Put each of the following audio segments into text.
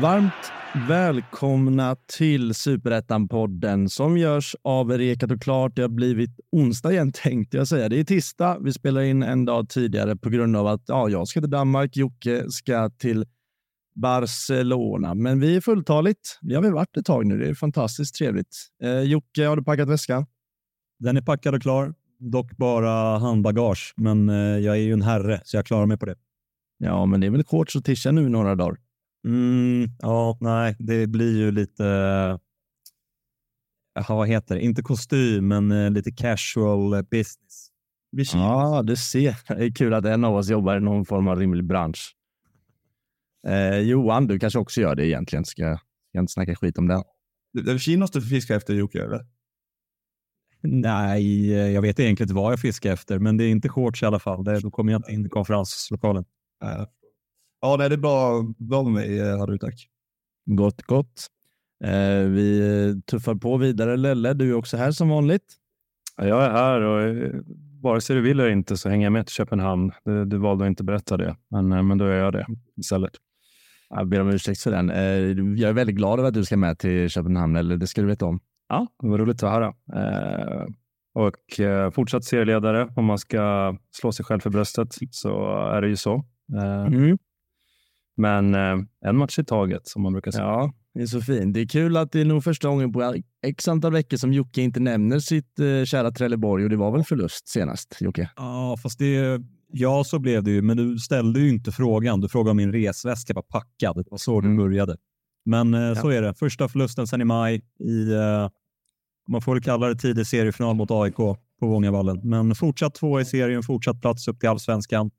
Varmt välkomna till Superettan-podden som görs av Rekat och Klart. Det har blivit onsdag igen tänkte jag säga. Det är tisdag. Vi spelar in en dag tidigare på grund av att ja, jag ska till Danmark, Jocke ska till Barcelona. Men vi är fulltaligt. Vi har väl varit ett tag nu. Det är fantastiskt trevligt. Eh, Jocke, har du packat väskan? Den är packad och klar. Dock bara handbagage, men eh, jag är ju en herre så jag klarar mig på det. Ja, men det är väl shorts och tisha nu i några dagar. Mm, ja, nej, det blir ju lite, ja, vad heter det, inte kostym, men eh, lite casual business. Ja, du ser. Det är kul att en av oss jobbar i någon form av rimlig bransch. Eh, Johan, du kanske också gör det egentligen. Ska jag inte snacka skit om det. Kinos du fiskar efter Jocke, eller? Nej, eh, jag vet egentligen inte vad jag fiskar efter, men det är inte shorts i alla fall. Det, då kommer jag inte in i konferenslokalen. Ja, ja nej, det är bra, bra med mig, eh, Harry, tack. Gott, gott. Eh, vi tuffar på vidare. Lelle, du är också här som vanligt. Ja, jag är här och eh, vare sig du vill eller inte så hänger jag med till Köpenhamn. Du, du valde att inte berätta det, men, eh, men då gör jag det istället. Jag ber om ursäkt för den. Eh, Jag är väldigt glad över att du ska med till Köpenhamn, eller det ska du veta om. Ja, det var roligt att höra. Eh, och eh, fortsatt serieledare, om man ska slå sig själv för bröstet så är det ju så. Eh, Mm. Men eh, en match i taget, som man brukar säga. Ja, det är så fint. Det är kul att det är nog första gången på x antal veckor som Jocke inte nämner sitt eh, kära Trelleborg och det var väl förlust senast, Jocke? Ja, fast det, ja, så blev det ju. Men du ställde ju inte frågan. Du frågade om min resväska var packad. Det var så Mm. du började. Men eh, så är det. Första förlusten sen i maj i, eh, man får väl kalla det tidig seriefinal mot AIK på Vångavallen. Men fortsatt två i serien, fortsatt plats upp till allsvenskan.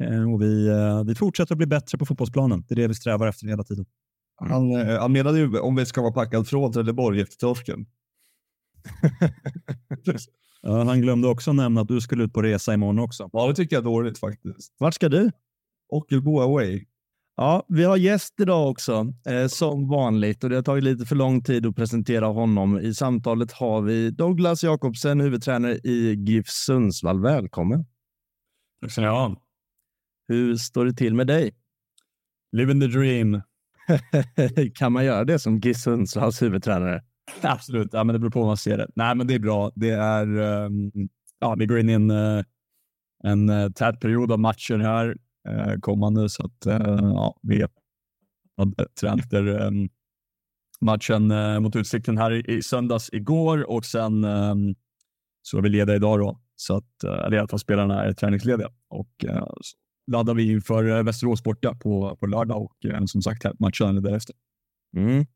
Eh, och vi, eh, vi fortsätter att bli bättre på fotbollsplanen. Det är det vi strävar efter hela tiden. Han, eh, han menade ju om vi ska vara packad från Trelleborg efter torsken. Ja, han glömde också nämna att du skulle ut på resa imorgon också. Ja, det tycker jag är dåligt faktiskt. Vart ska du? Ockelbo away. Ja, vi har gäst idag också, eh, som vanligt. Och det har tagit lite för lång tid att presentera honom. I samtalet har vi Douglas Jakobsen, huvudtränare i GIF Sundsvall. Välkommen! Tack ska ni ha. Hur står det till med dig? Living the dream. kan man göra det som GIF Sundsvalls huvudtränare? Absolut, ja, men det beror på hur man ser det. Nej, men det är bra. Det är, ehm, ja, vi går in i en, eh, en uh, tät period av matcher här uh, kommande, så att ja, vi hade tränat efter ehm, matchen mot Utsikten här i, i söndags igår och sen ehm, så är vi lediga idag då, så att uh, eller i alla fall spelarna är träningslediga och uh, så laddar vi inför uh, Västerås borta på, på lördag och uh, som sagt matchen är därefter. Mm.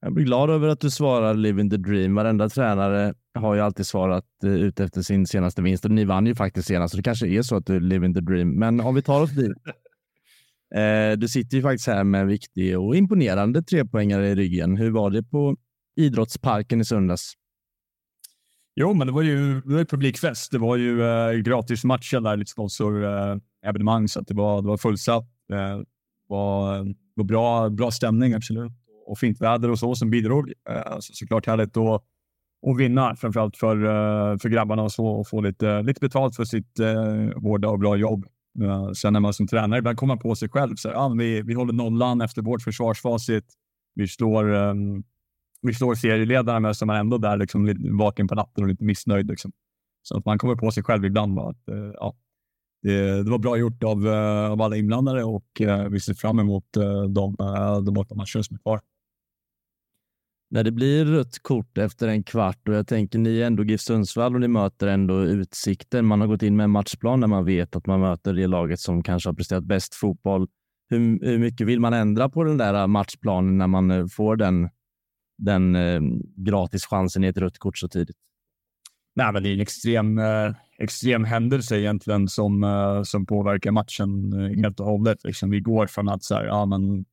Jag blir glad över att du svarar Living the Dream. Varenda tränare har ju alltid svarat eh, ut efter sin senaste vinst och ni vann ju faktiskt senast, så det kanske är så att du Living the Dream. Men om vi tar oss dit. Eh, du sitter ju faktiskt här med en viktig och imponerande trepoängare i ryggen. Hur var det på idrottsparken i söndags? Jo, men det var ju det var ju publikfest. Det var ju eh, gratismatcher där, lite sponsorevenemang, eh, så att det var, det var fullsatt. Eh, var, var bra, bra stämning, absolut. Och fint väder och så som bidrog. Eh, så såklart härligt att, att vinna, framförallt för, eh, för grabbarna och så och få lite, lite betalt för sitt eh, hårda och bra jobb. Eh, sen när man som tränare ibland kommer på sig själv, så här, ah, vi, vi håller nollan efter vårt försvarsfacit. Vi slår ehm, vi slår serieledarna men så är man ändå där liksom, lite vaken på natten och lite missnöjd. Liksom. Så att man kommer på sig själv ibland. Va? att, eh, ja, det, det var bra gjort av, eh, av alla inblandade och eh, vi ser fram emot eh, de, eh, de åtta matcher som är kvar. När det blir rött kort efter en kvart och jag tänker ni är ändå GIF Sundsvall och ni möter ändå Utsikten. Man har gått in med en matchplan när man vet att man möter det laget som kanske har presterat bäst fotboll. Hur, hur mycket vill man ändra på den där matchplanen när man eh, får den, den eh, gratischansen i ett rött kort så tidigt? Nej, men det är en extrem, eh, extrem händelse egentligen som, eh, som påverkar matchen eh, helt och hållet. Liksom, vi går från att så här, ja, men,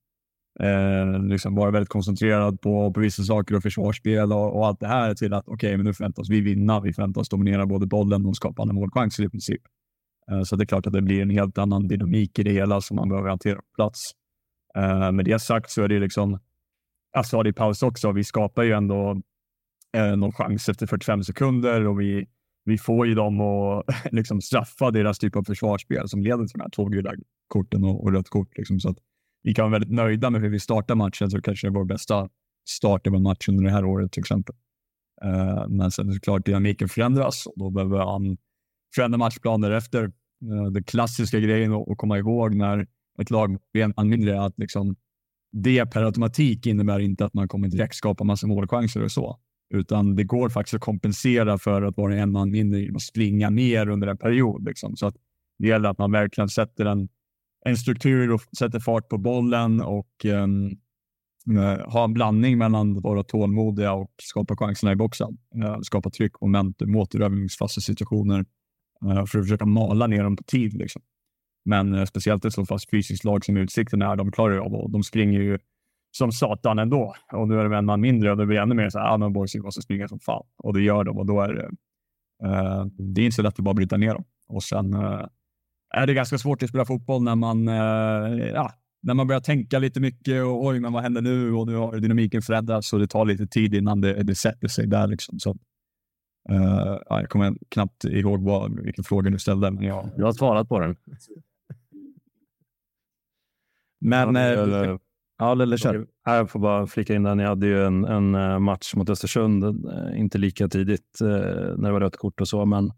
eh, liksom vara väldigt koncentrerad på, på vissa saker och försvarsspel och, och allt det här till att okej, men nu förväntas vi vinna. Vi förväntas dominera både bollen och skapa målchanser i princip. Eh, så det är klart att det blir en helt annan dynamik i det hela som man behöver hantera på plats. Eh, med det sagt så är det liksom, Alltså, Assad i paus också, vi skapar ju ändå eh, någon chans efter 45 sekunder och vi, vi får ju dem att liksom straffa deras typ av försvarsspel som leder till de här två gula korten och, och rött kort. Liksom. Så att vi kan vara väldigt nöjda med hur vi startar matchen, så kanske det är vår bästa start av en match under det här året till exempel. Uh, men sen såklart, dynamiken förändras och då behöver han förändra matchplaner efter. Uh, den klassiska grejen att, komma ihåg när ett lag blir en mindre är att liksom, det per automatik innebär inte att man kommer direkt skapa massa målchanser och så, utan det går faktiskt att kompensera för att vara en man mindre genom att springa mer under en period. Liksom. Så att det gäller att man verkligen sätter en, en struktur och sätter fart på bollen och um, ha en blandning mellan att vara tålmodiga och skapa chanserna i boxen. Eh, skapa tryck, momentum, återövningsfasta situationer eh, för att försöka mala ner dem på tid. Liksom. Men eh, speciellt ett så pass fysiskt lag som Utsikten är, de klarar av och de springer ju som satan ändå. Och nu är det en man mindre och det blir ännu mer så här, ah, men boys måste springa som fan. Och det gör de och då är det, eh, det är inte så lätt att bara bryta ner dem. Och sen eh, är det ganska svårt att spela fotboll när man, eh, ja, när man börjar tänka lite mycket och oj, men vad händer nu? Och nu har dynamiken förändrats och det tar lite tid innan det, det sätter sig där. Liksom. Så, eh, ja, jag kommer knappt ihåg vad, vilken fråga du ställde. Men jag, jag har svarat på den. Men... Ja, eller, eh, ja, eller kör. Jag får bara flika in där. Ni hade ju en, en eh, match mot Östersund, inte lika tidigt när det var rött kort och så, men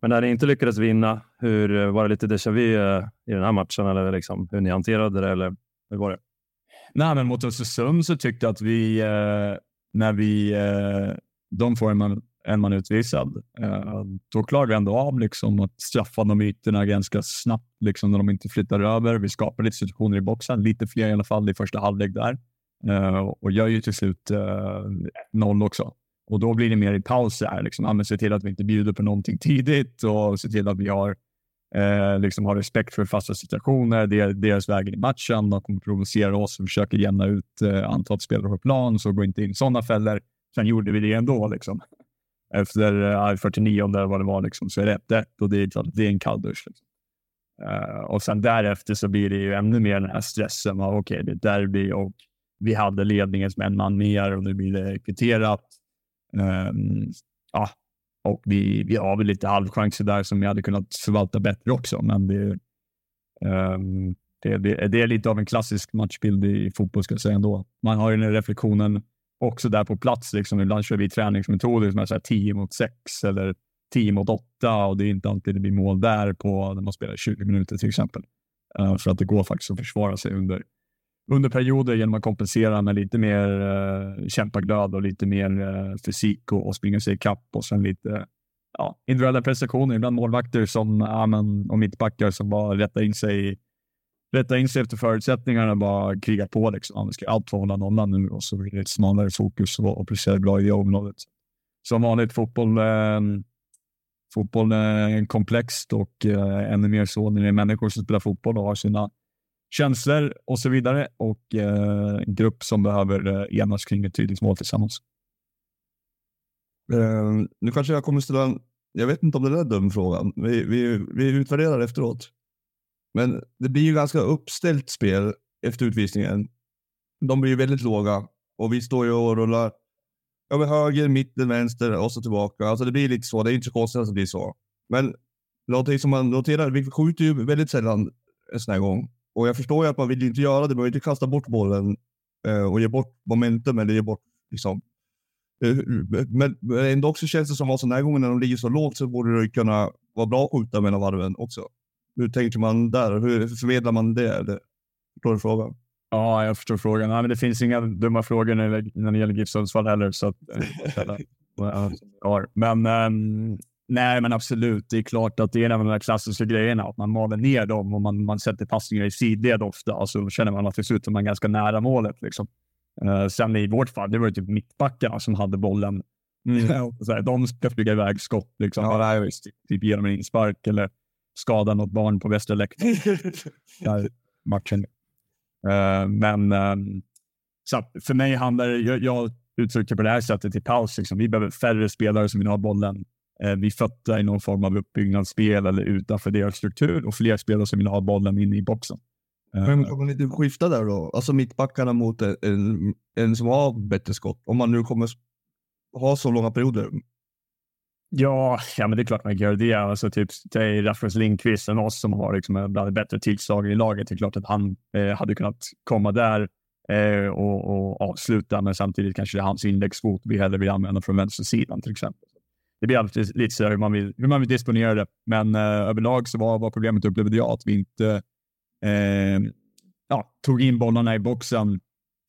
men när ni inte lyckades vinna, hur, var det lite déjà vu eh, i den här matchen eller liksom, hur ni hanterade det? Eller hur var det? Nej, men mot Östersund så tyckte jag att vi, eh, när vi, eh, de får en man, är man utvisad, eh, då klarar vi ändå av liksom, att straffa de ytorna ganska snabbt liksom, när de inte flyttar över. Vi skapar lite situationer i boxen, lite fler i alla fall i första halvlek där eh, och gör ju till slut eh, noll också. Och då blir det mer i pauser. Liksom. Ja, se till att vi inte bjuder på någonting tidigt och se till att vi har, eh, liksom har respekt för fasta situationer. Det är deras väg i matchen. De kommer provocera oss och försöka jämna ut eh, antalet spelare på plan, så gå inte in i sådana fällor. Sen gjorde vi det ändå. Liksom. Efter eh, 49 eller vad det var, liksom, så är det 1 och det är, det är en kalldusch. Liksom. Uh, och sen därefter så blir det ju ännu mer den här stressen. Okej, okay, det är derby och vi hade ledningen som en man mer och nu blir det kvitterat. Um, ja, och vi, vi har väl lite halvchanser där som vi hade kunnat förvalta bättre också, men det, um, det, det, det, är lite av en klassisk matchbild i fotboll ska jag säga ändå. Man har ju den reflektionen också där på plats. Liksom. Ibland kör vi träningsmetoder som är så här 10 mot 6 eller 10 mot 8 och det är inte alltid det blir mål där på när man spelar 20 minuter till exempel. Uh, för att det går faktiskt att försvara sig under under perioder genom att kompensera med lite mer uh, kämpaglöd och lite mer uh, fysik och, och springa sig ikapp och sen lite ja, individuella prestationer. Ibland målvakter som, ja, men, och mittbackar som bara rättar in sig rätta in sig efter förutsättningarna och bara kriga på. Liksom. ska allt hålla nollan nu och så blir det ett smalare fokus och, och prestera bra i det området. Som vanligt, fotboll, eh, fotboll är komplext och eh, ännu mer så när det är människor som spelar fotboll och har sina känslor och så vidare och eh, en grupp som behöver eh, enas kring ett tydligt mål tillsammans. Ehm, nu kanske jag kommer ställa en, jag vet inte om det är en dum fråga. Vi, vi, vi utvärderar efteråt. Men det blir ju ganska uppställt spel efter utvisningen. De blir ju väldigt låga och vi står ju och rullar över höger, mitten, vänster och så tillbaka. Alltså det blir lite så. Det är inte så konstigt att det blir så. Men någonting som man noterar, vi skjuter ju väldigt sällan en sån här gång. Och jag förstår ju att man vill inte göra det. Man vill inte kasta bort bollen eh, och ge bort momentum eller ge bort liksom. Eh, men ändå också känns det som att sådana här gånger när de ligger så lågt så borde det kunna vara bra att skjuta mellan varven också. Hur tänker man där? Hur förmedlar man det? Förstår du frågan? Ja, jag förstår frågan. Nej, men det finns inga dumma frågor när det, när det gäller GIF Sundsvall heller. Så att, äh, men ähm, Nej, men absolut. Det är klart att det är en av de klassiska grejerna, att man maler ner dem och man, man sätter passningar i sidled ofta och så känner man att till slut är man ganska nära målet. Liksom. Uh, sen i vårt fall, det var typ mittbackarna som hade bollen. Mm. så här, de ska flyga iväg skott, liksom. ja, nej, typ ge dem en inspark eller skada något barn på västra läktaren. matchen. Uh, men um, så för mig handlar det, jag, jag uttrycker på det här sättet i paus, liksom, vi behöver färre spelare som vill ha bollen eh, vi fötter i någon form av uppbyggnadsspel eller utanför deras struktur och fler spelare som vill ha bollen inne i boxen. Eh, Men kan man inte skifta där då? Alltså mittbackarna mot en, en, en som har bättre skott. Om man nu kommer ha så långa perioder. Ja, ja, men det är klart man kan göra det. Alltså, typ, det är Rasmus Lindqvist än oss som har liksom, en bland de bättre tillslag i laget. Det är klart att han eh, hade kunnat komma där eh, och, och, avsluta, men samtidigt kanske det är hans indexfot vi hellre vill använda från vänstersidan till exempel. Det blir alltid lite så hur man vill, hur man vill disponera det. Men eh, överlag så var, var problemet, upplevde jag, att vi inte eh, ja, tog in bollarna i boxen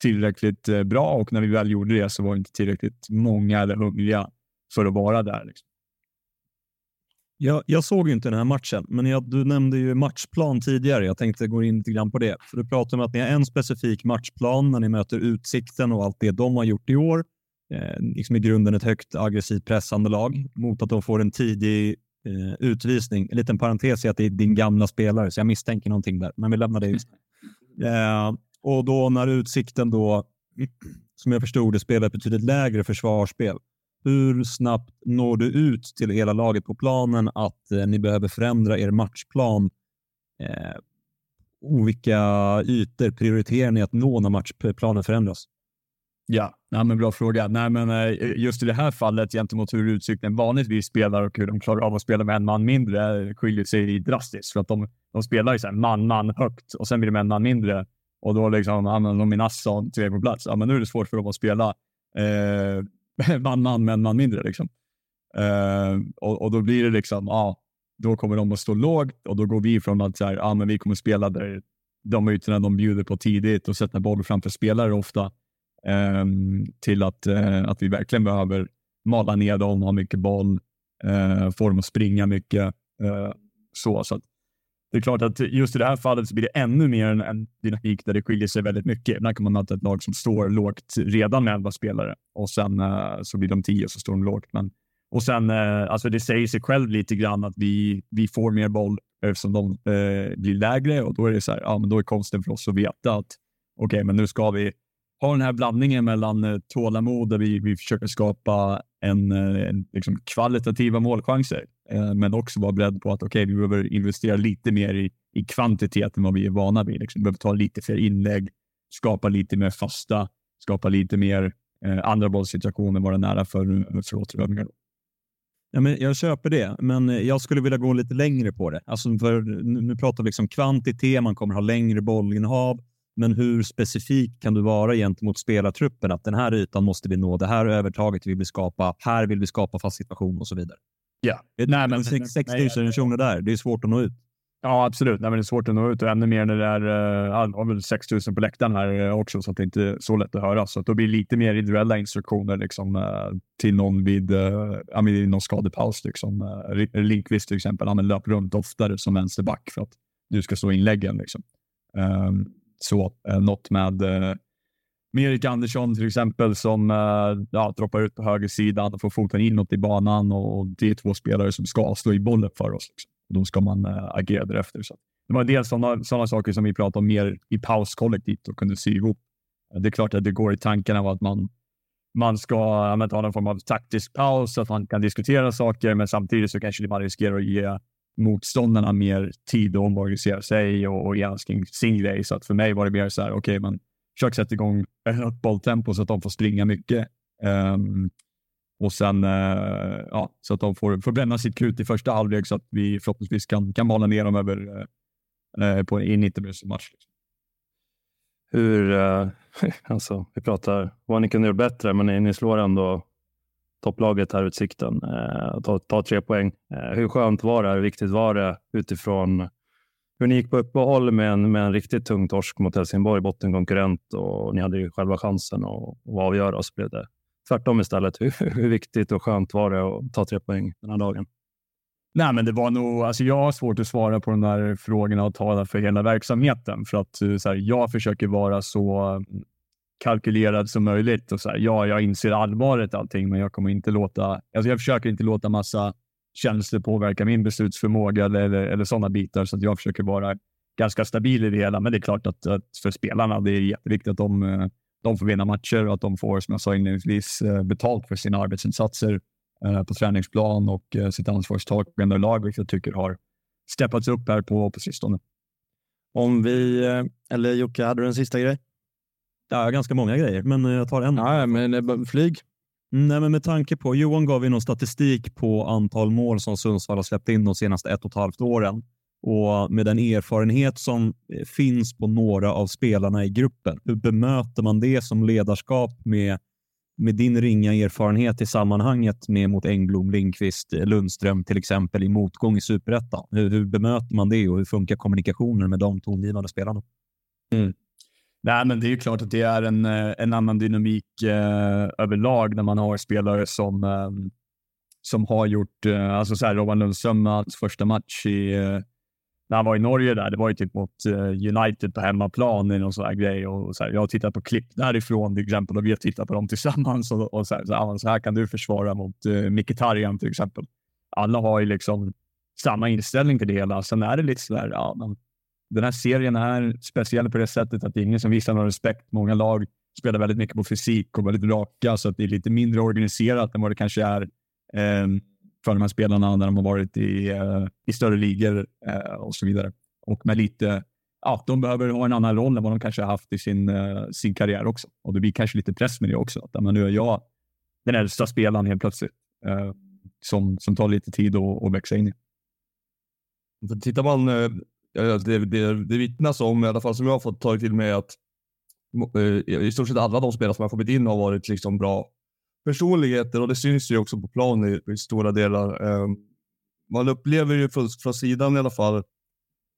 tillräckligt eh, bra och när vi väl gjorde det så var det inte tillräckligt många eller hungriga för att vara där. Liksom. Jag, jag såg inte den här matchen, men jag, du nämnde ju matchplan tidigare. Jag tänkte gå in lite grann på det. För du pratar om att ni har en specifik matchplan när ni möter Utsikten och allt det de har gjort i år. Eh, liksom i grunden ett högt aggressivt pressande lag mot att de får en tidig eh, utvisning. En liten parentes är att det är din gamla spelare, så jag misstänker någonting där. Men vi lämnar det eh, Och då när Utsikten då, som jag förstod det, spelar ett betydligt lägre försvarsspel hur snabbt når du ut till hela laget på planen att eh, ni behöver förändra er matchplan? Eh, och vilka ytor prioriterar ni att nå när matchplanen förändras? Ja, nej, men bra fråga. Nej, men, eh, just i det här fallet gentemot hur Utsikten vanligtvis spelar och hur de klarar av att spela med en man mindre skiljer sig drastiskt. För att de, de spelar ju så här man, man högt och sen blir det en man mindre. Och då liksom använder de Minassa till på plats. Ja, men nu är det svårt för dem att spela eh, man, man, men man mindre. Liksom. Uh, och, och, då blir det liksom, ja, då kommer de att stå lågt och då går vi från att så här, ja, men vi kommer spela där de ytorna de bjuder på tidigt och sätta boll framför spelare ofta um, till att, uh, att vi verkligen behöver mala ner dem, ha mycket boll, uh, få dem att springa mycket. så, så att det är klart att just i det här fallet så blir det ännu mer en, en dynamik där det skiljer sig väldigt mycket. Ibland kan man möta ett lag som står lågt redan med elva spelare och sen uh, så blir de tio och så står de lågt. Men, och sen, uh, alltså det säger sig själv lite grann att vi, vi får mer boll eftersom de uh, blir lägre och då är det så här, ja, men då är konsten för oss att veta att okej, okay, men nu ska vi ha den här blandningen mellan uh, tålamod där vi, vi försöker skapa en, en liksom kvalitativa målchanser Eh, men också vara beredd på att okay, vi behöver investera lite mer i, i kvantitet än vad vi är vana vid. Liksom. Vi behöver ta lite fler inlägg, skapa lite mer fasta, skapa lite mer eh, andra bollsituationer, vara nära för, för återövningar. Ja, men jag köper det, men jag skulle vilja gå lite längre på det. Alltså för, nu pratar vi liksom kvantitet, man kommer ha längre bollinnehav. Men hur specifik kan du vara gentemot spelartruppen? Att den här ytan måste vi nå, det här övertaget vill vi skapa, här vill vi skapa fast situation och så vidare. Ja. Nej, men 6 000 kronor där, det är svårt att nå ut. Ja, absolut. Nej, men det är svårt att nå ut och ännu mer när det är uh, väl 6 000 på läktaren här uh, också, så att det inte är så lätt att höra. Så att då blir det lite mer individuella instruktioner liksom, uh, till någon vid uh, vid någon skadepaus. Liksom. Uh, Linkvist till exempel, han löper runt oftare som vänsterback för att du ska slå inläggen. Liksom. Um, så uh, något med med Erik Andersson till exempel som eh, ja, droppar ut på högersidan och får foten inåt i banan och det är två spelare som ska slå i bollen för oss. Liksom. Och då ska man eh, agera därefter. Så. Det var en del sådana såna saker som vi pratade om mer i paus kollektivt och kunde sy ihop. Det är klart att det går i tankarna av att man, man ska ha någon form av taktisk paus så att man kan diskutera saker, men samtidigt så kanske man riskerar att ge motståndarna mer tid att omorganisera sig och, och granska kring sin grej. Så att för mig var det mer så här, okej, okay, försöka sätta igång ett bolltempo så att de får springa mycket. Um, och sen uh, ja, så att de får, får bränna sitt krut i första halvlek så att vi förhoppningsvis kan, kan mala ner dem över uh, på, i 90 minuters match. Liksom. Hur, uh, alltså, vi pratar vad ni kunde gjort bättre, men ni, ni slår ändå topplaget här Utsikten. Uh, ta, ta tre poäng. Uh, hur skönt var det? Hur viktigt var det utifrån hur ni gick på uppehåll med en, med en riktigt tung torsk mot Helsingborg, bottenkonkurrent och ni hade ju själva chansen att, att avgöra och så blev det tvärtom istället. Hur, hur viktigt och skönt var det att ta tre poäng den här dagen? Nej, men det var nog, alltså jag har svårt att svara på de där frågorna och tala för hela verksamheten för att eh, så här, jag försöker vara så kalkylerad som möjligt och så här, ja, jag inser allvaret allting, men jag kommer inte låta, alltså jag försöker inte låta massa känslor påverkar min beslutsförmåga eller, eller, sådana bitar. Så att jag försöker vara ganska stabil i det hela. Men det är klart att, att för spelarna det är jätteviktigt att de, eh, de får vinna matcher och att de får, som jag sa inledningsvis, eh, betalt för sina arbetsinsatser. eh, på träningsplan och sitt ansvarstagande i lag, vilket jag tycker har steppats upp här på, på sistone. Om vi, eller Jocke, hade du en sista grej? Ja, ganska många grejer, men jag tar en. Ja, men flyg. Nej, men med tanke på, Johan gav ju någon statistik på antal mål som Sundsvall har släppt in de senaste ett och ett halvt åren. Och med den erfarenhet som eh, finns på några av spelarna i gruppen, hur bemöter man det som ledarskap med, med din ringa erfarenhet i sammanhanget med mot Engblom, Lindqvist, eh, Lundström till exempel i motgång i superettan? Hur, hur bemöter man det och hur funkar kommunikationen med de tongivande spelarna? Mm. Nej, men det är ju klart att det är en, eh, en annan dynamik eh, överlag när man har spelare som, eh, som har gjort, eh, alltså så här, Robban Lundström, hans första match i, eh, när han var i Norge där, det var ju typ mot eh, United på hemmaplan i någon sån här grej. Och så här, jag har tittat på klipp därifrån till exempel och vi har tittat på dem tillsammans och, och så, här, så, här, så här kan du försvara mot eh, Mkhitaryan till exempel. Alla har ju liksom samma inställning till det hela. Sen är det lite så här, ja, men den här serien är speciell på det sättet att det är ingen som visar någon respekt. Många lag spelar väldigt mycket på fysik och väldigt raka, så att det är lite mindre organiserat än vad det kanske är eh, för de här spelarna när de har varit i, eh, i större ligor eh, och så vidare. Och med lite, ja, de behöver ha en annan roll än vad de kanske har haft i sin, eh, sin karriär också. Och det blir kanske lite press med det också. Att, men nu är jag den äldsta spelaren helt plötsligt eh, som, som tar lite tid att, att växa in i. Tittar man eh, det, det, det vittnas om, i alla fall som jag har fått tagit till mig, att eh, i stort sett alla de spelare som har kommit in har varit liksom bra personligheter och det syns ju också på plan i, i stora delar. Ehm, man upplever ju från, från sidan i alla fall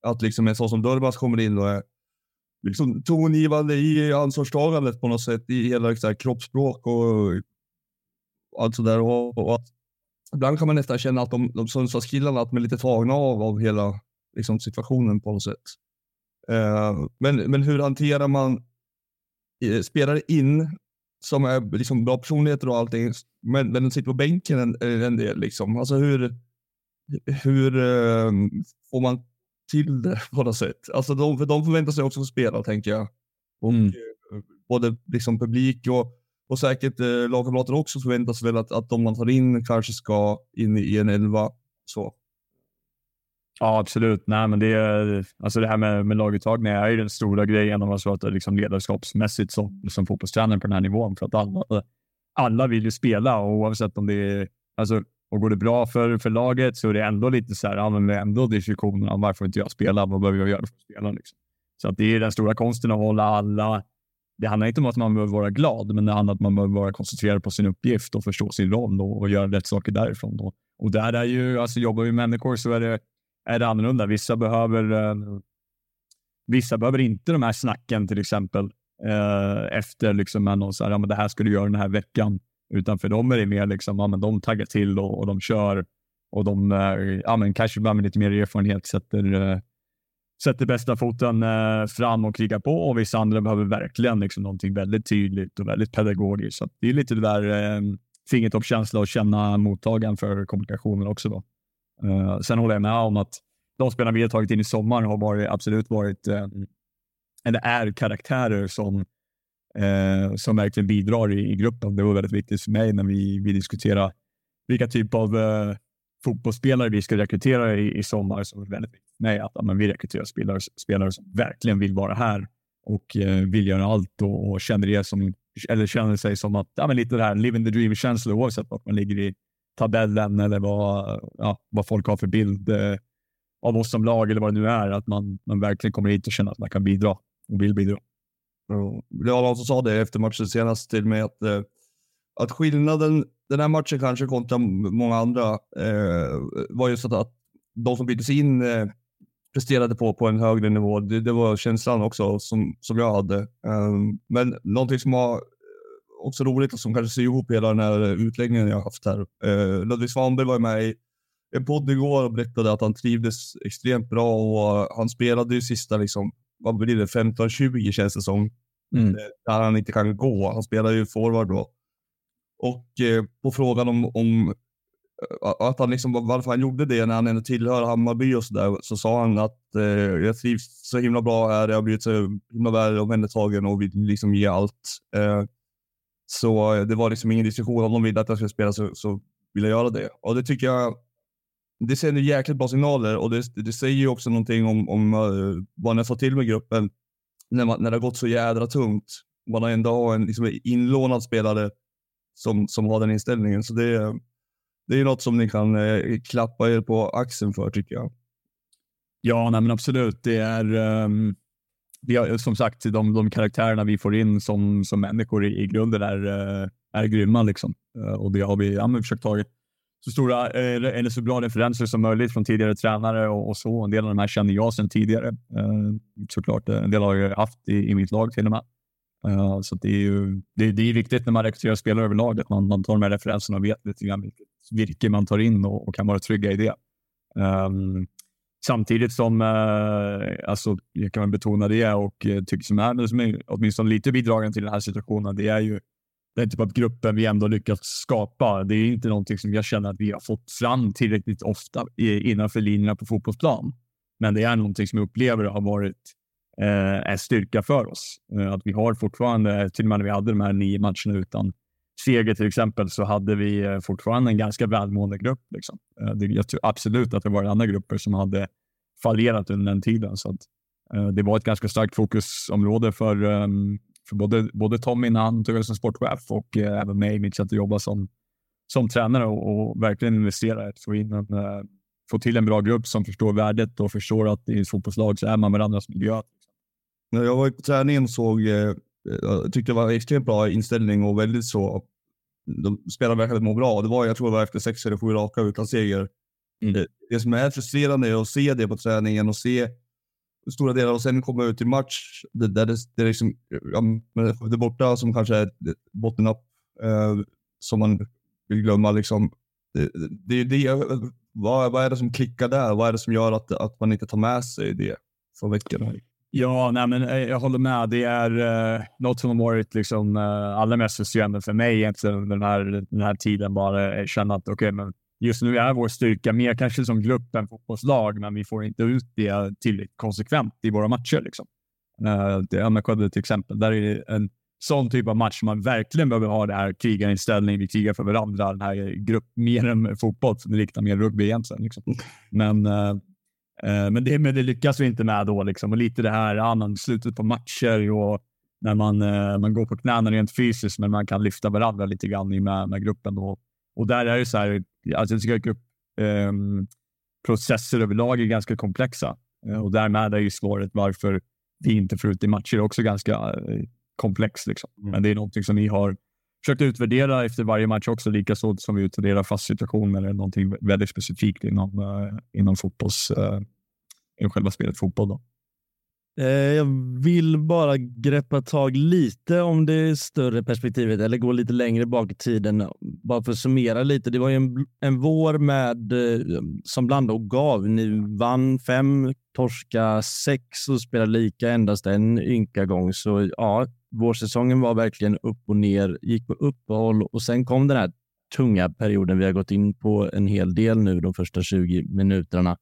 att liksom en sån som Durmaz kommer in och är liksom tongivande i ansvarstagandet på något sätt i hela liksom, kroppsspråk och allt sådär. Och, och att ibland kan man nästan känna att de, de Sundsvallskillarna, att de är lite tagna av, av hela liksom, situationen på något sätt. Uh, men, men hur hanterar man uh, spelare in som är liksom bra personligheter och allting, men, men sitter på bänken en, en del. Liksom. Alltså hur, hur uh, får man till det på något sätt? Alltså de, för de förväntar sig också att spela, tänker jag. Och, mm. Både liksom publik och, och säkert eh, lagkamrater också förväntar sig väl att, att de man tar in kanske ska in i en elva. Så. Ja, absolut. Nej, men det, alltså det här med, med laguttagning är ju den stora grejen om man så att det liksom ledarskapsmässigt som, som fotbollstränare på den här nivån. För att alla, alla vill ju spela och oavsett om det är, alltså, och går det bra för, för laget så är det ändå lite så här, ja, men ändå diskussionen om varför inte jag spelar, vad behöver jag göra för att spela? Liksom. Så att det är den stora konsten att hålla alla det handlar inte om att man behöver vara glad, men det handlar om att man behöver vara koncentrerad på sin uppgift och förstå sin roll och, och göra rätt saker därifrån. Då. Och där är ju, alltså jobbar vi med människor så är det är det annorlunda. Vissa behöver, eh, vissa behöver inte de här snacken till exempel eh, efter liksom någon så här, ja, men det här ska du göra den här veckan. Utan för dem är det mer liksom, ja, men de taggar till och, och de kör och de eh, ja, men kanske med lite mer erfarenhet sätter, eh, sätter bästa foten eh, fram och krigar på och vissa andra behöver verkligen liksom någonting väldigt tydligt och väldigt pedagogiskt. Så det är lite det där eh, fingertoppskänsla och känna mottagaren för kommunikationen också. Då. Uh, sen håller jag med om att de spelarna vi har tagit in i sommar har varit, absolut varit, uh, eller är karaktärer som, uh, som verkligen bidrar i, i, gruppen. Det var väldigt viktigt för mig när vi, vi diskuterade vilka typ av uh, fotbollsspelare vi ska rekrytera i, i sommar. Så var väldigt viktigt för mig att ja, vi rekryterar spelare, spelare som verkligen vill vara här och vill göra allt och, och känner, det som, eller känner sig som att, ja, men lite det här living the dream-känsla oavsett vart man ligger i tabellen eller vad, ja, vad folk har för bild eh, av oss som lag eller vad det nu är. Att man, man verkligen kommer hit och känner att man kan bidra och vill bidra. Ja, någon som sa det efter matchen senast till mig att, eh, att skillnaden den här matchen kanske kontra många andra eh, var just att, att de som byttes in eh, presterade på, på en högre nivå. Det, det, var känslan också som, som jag hade. Um, men någonting som har också roligt och som kanske ser ihop hela den här utläggningen jag haft här. Eh, Ludvig Svanberg var med i en podd igår och berättade att han trivdes extremt bra och han spelade ju sista, liksom, vad blir det, 15-20 känns det som. Mm. Eh, där han inte kan gå. Han spelar ju forward då. Och eh, på frågan om, om eh, att han liksom, varför han gjorde det när han ändå tillhör Hammarby och så där, så sa han att eh, jag trivs så himla bra här, jag har blivit så himla väl omhändertagen och vill liksom ge allt. Eh, så det var liksom ingen diskussion. Om de ville att jag skulle spela så, så jag göra det. Och det tycker jag, det sänder jäkligt bra signaler och det, det säger ju också någonting om, om uh, vad ni har fått till med gruppen när, man, när det har gått så jädra tungt. Man har ändå har en liksom, inlånad spelare som, som har den inställningen. Så det, det är något som ni kan eh, klappa er på axeln för tycker jag. Ja, nej, men absolut. Det är um, vi har, som sagt de, de karaktärerna vi får in som, som människor i, i grunden är, eh, är grymma. Liksom. Eh, och det har vi ja, försökt ta så stora eh, eller så bra referenser som möjligt från tidigare tränare och, och, så. En del av de här känner jag sedan tidigare. Såklart. En del har jag haft i, i mitt lag till och med. Uh, så det är ju det, det, är viktigt när man rekryterar spelare överlag att man, man tar de här referenserna och vet lite grann vilket virke man tar in och, och kan vara trygga i det. Um, samtidigt som, eh, alltså, jag kan betona det och eh, tycker som är, som är åtminstone lite bidragande till den här situationen, det är ju den typ av gruppen vi ändå lyckats skapa. Det är inte någonting som jag känner att vi har fått fram tillräckligt ofta innanför linjerna på fotbollsplan. Men det är någonting som jag upplever har varit eh, en styrka för oss. Eh, att vi har fortfarande, till och med när vi hade de här nio matcherna utan seger till exempel, så hade vi eh, fortfarande en ganska välmående grupp. Liksom. Eh, jag tror absolut att det var andra grupper som hade fallerat under den tiden. Så att, eh, det var ett ganska starkt fokusområde för, ehm, för både, både Tommy när han tog över som sportchef och även mig i mitt sätt att jobba som, som tränare och, och verkligen investera i att få, in en, få till en bra grupp som förstår värdet och förstår att i ett fotbollslag så är man varandras miljö. När jag var på träningen såg, jag tyckte det var extremt bra inställning och väldigt så, de spelarna verkade må bra. Det var, jag tror det var efter sex eller sju raka utan seger. Mm. Det, det, som är frustrerande är att se det på träningen och se stora delar och sen komma ut i match det, där det, det är liksom, ja, det borta som kanske är botten upp eh, som man vill glömma liksom. Det, det, det, vad, vad är det som klickar där? Vad är det som gör att, att man inte tar med sig det från veckorna? Ja, nej, men eh, jag håller med. Det är uh, något som har varit liksom, uh, allra mest frustrerande för mig egentligen under den här, den här tiden. Bara känna att okay, men just nu är vår styrka mer kanske som grupp än fotbollslag, men vi får inte ut det tillräckligt konsekvent i våra matcher. Liksom. Uh, det Skövde till exempel. Där är det en sån typ av match man verkligen behöver ha det här krigarinställning. Vi krigar för varandra. Den här grupp mer än fotboll. Det liknar mer rugby egentligen. Liksom. Men uh, Eh, men, det, men det lyckas vi inte med då. Liksom. Och lite det här annan slutet på matcher och när man, eh, man går på knäna rent fysiskt, men man kan lyfta varandra lite grann med, med gruppen. Då. Och där är det så här, alltså jag tycker grupp, eh, processer överlag är ganska komplexa eh, och därmed är ju svaret varför vi inte får ut i matcher också ganska eh, komplext. Liksom. Mm. Men det är någonting som vi har försökt utvärdera efter varje match också, likaså som vi utvärderar fast situation eller någonting väldigt specifikt inom, uh, inom fotbolls, eh, uh, inom själva spelet fotboll. Då. Eh, jag vill bara greppa tag lite om det större perspektivet eller gå lite längre bak i tiden. Bara för att summera lite. Det var ju en, en vår med som blandade och gav. Ni vann fem, torska sex och spelade lika endast en ynka gång. Så ja, vårsäsongen var verkligen upp och ner, gick på uppehåll och sen kom den här tunga perioden vi har gått in på en hel del nu de första 20 minuterna.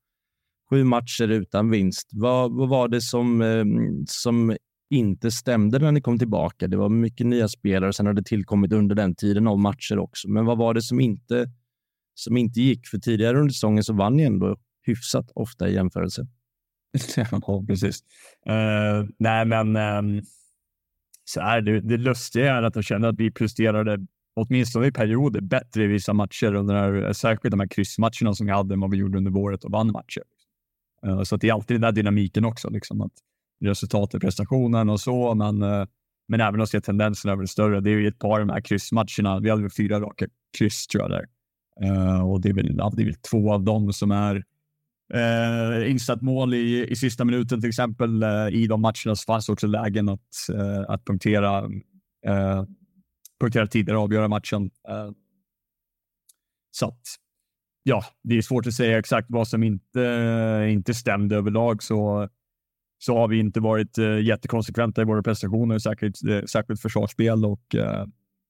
Sju matcher utan vinst. Vad, vad var det som, ehm, som inte stämde när ni kom tillbaka? Det var mycket nya spelare och sen har det tillkommit under den tiden av matcher också. Men vad var det som inte, som inte gick? För tidigare under säsongen så vann ni ändå hyfsat ofta i jämförelse. ja, precis. Uh, nej, men um så är det, det lustiga är att jag känner att vi presterade, åtminstone i perioder, bättre i vissa matcher. Under här, särskilt de här kryssmatcherna som vi hade än vad vi gjorde under våret och vann matcher. Eh, så så det är alltid den där dynamiken också. Liksom, att resultatet, prestationen och så, men, eh, men även att se tendenserna över det större. Det är ju ett par av de här kryssmatcherna. Vi hade väl fyra raka kryss tror jag där. Eh, och det är, väl, det är väl två av dem som är Eh, insatt mål i, i sista minuten till exempel. Eh, I de matcherna så fanns också lägen att, eh, att punktera, eh, punktera tidigare och avgöra matchen. Eh, så att, ja, det är svårt att säga exakt vad som inte, inte stämde överlag. Så, så har vi inte varit eh, jättekonsekventa i våra prestationer, särskilt, eh, särskilt försvarsspel och, eh,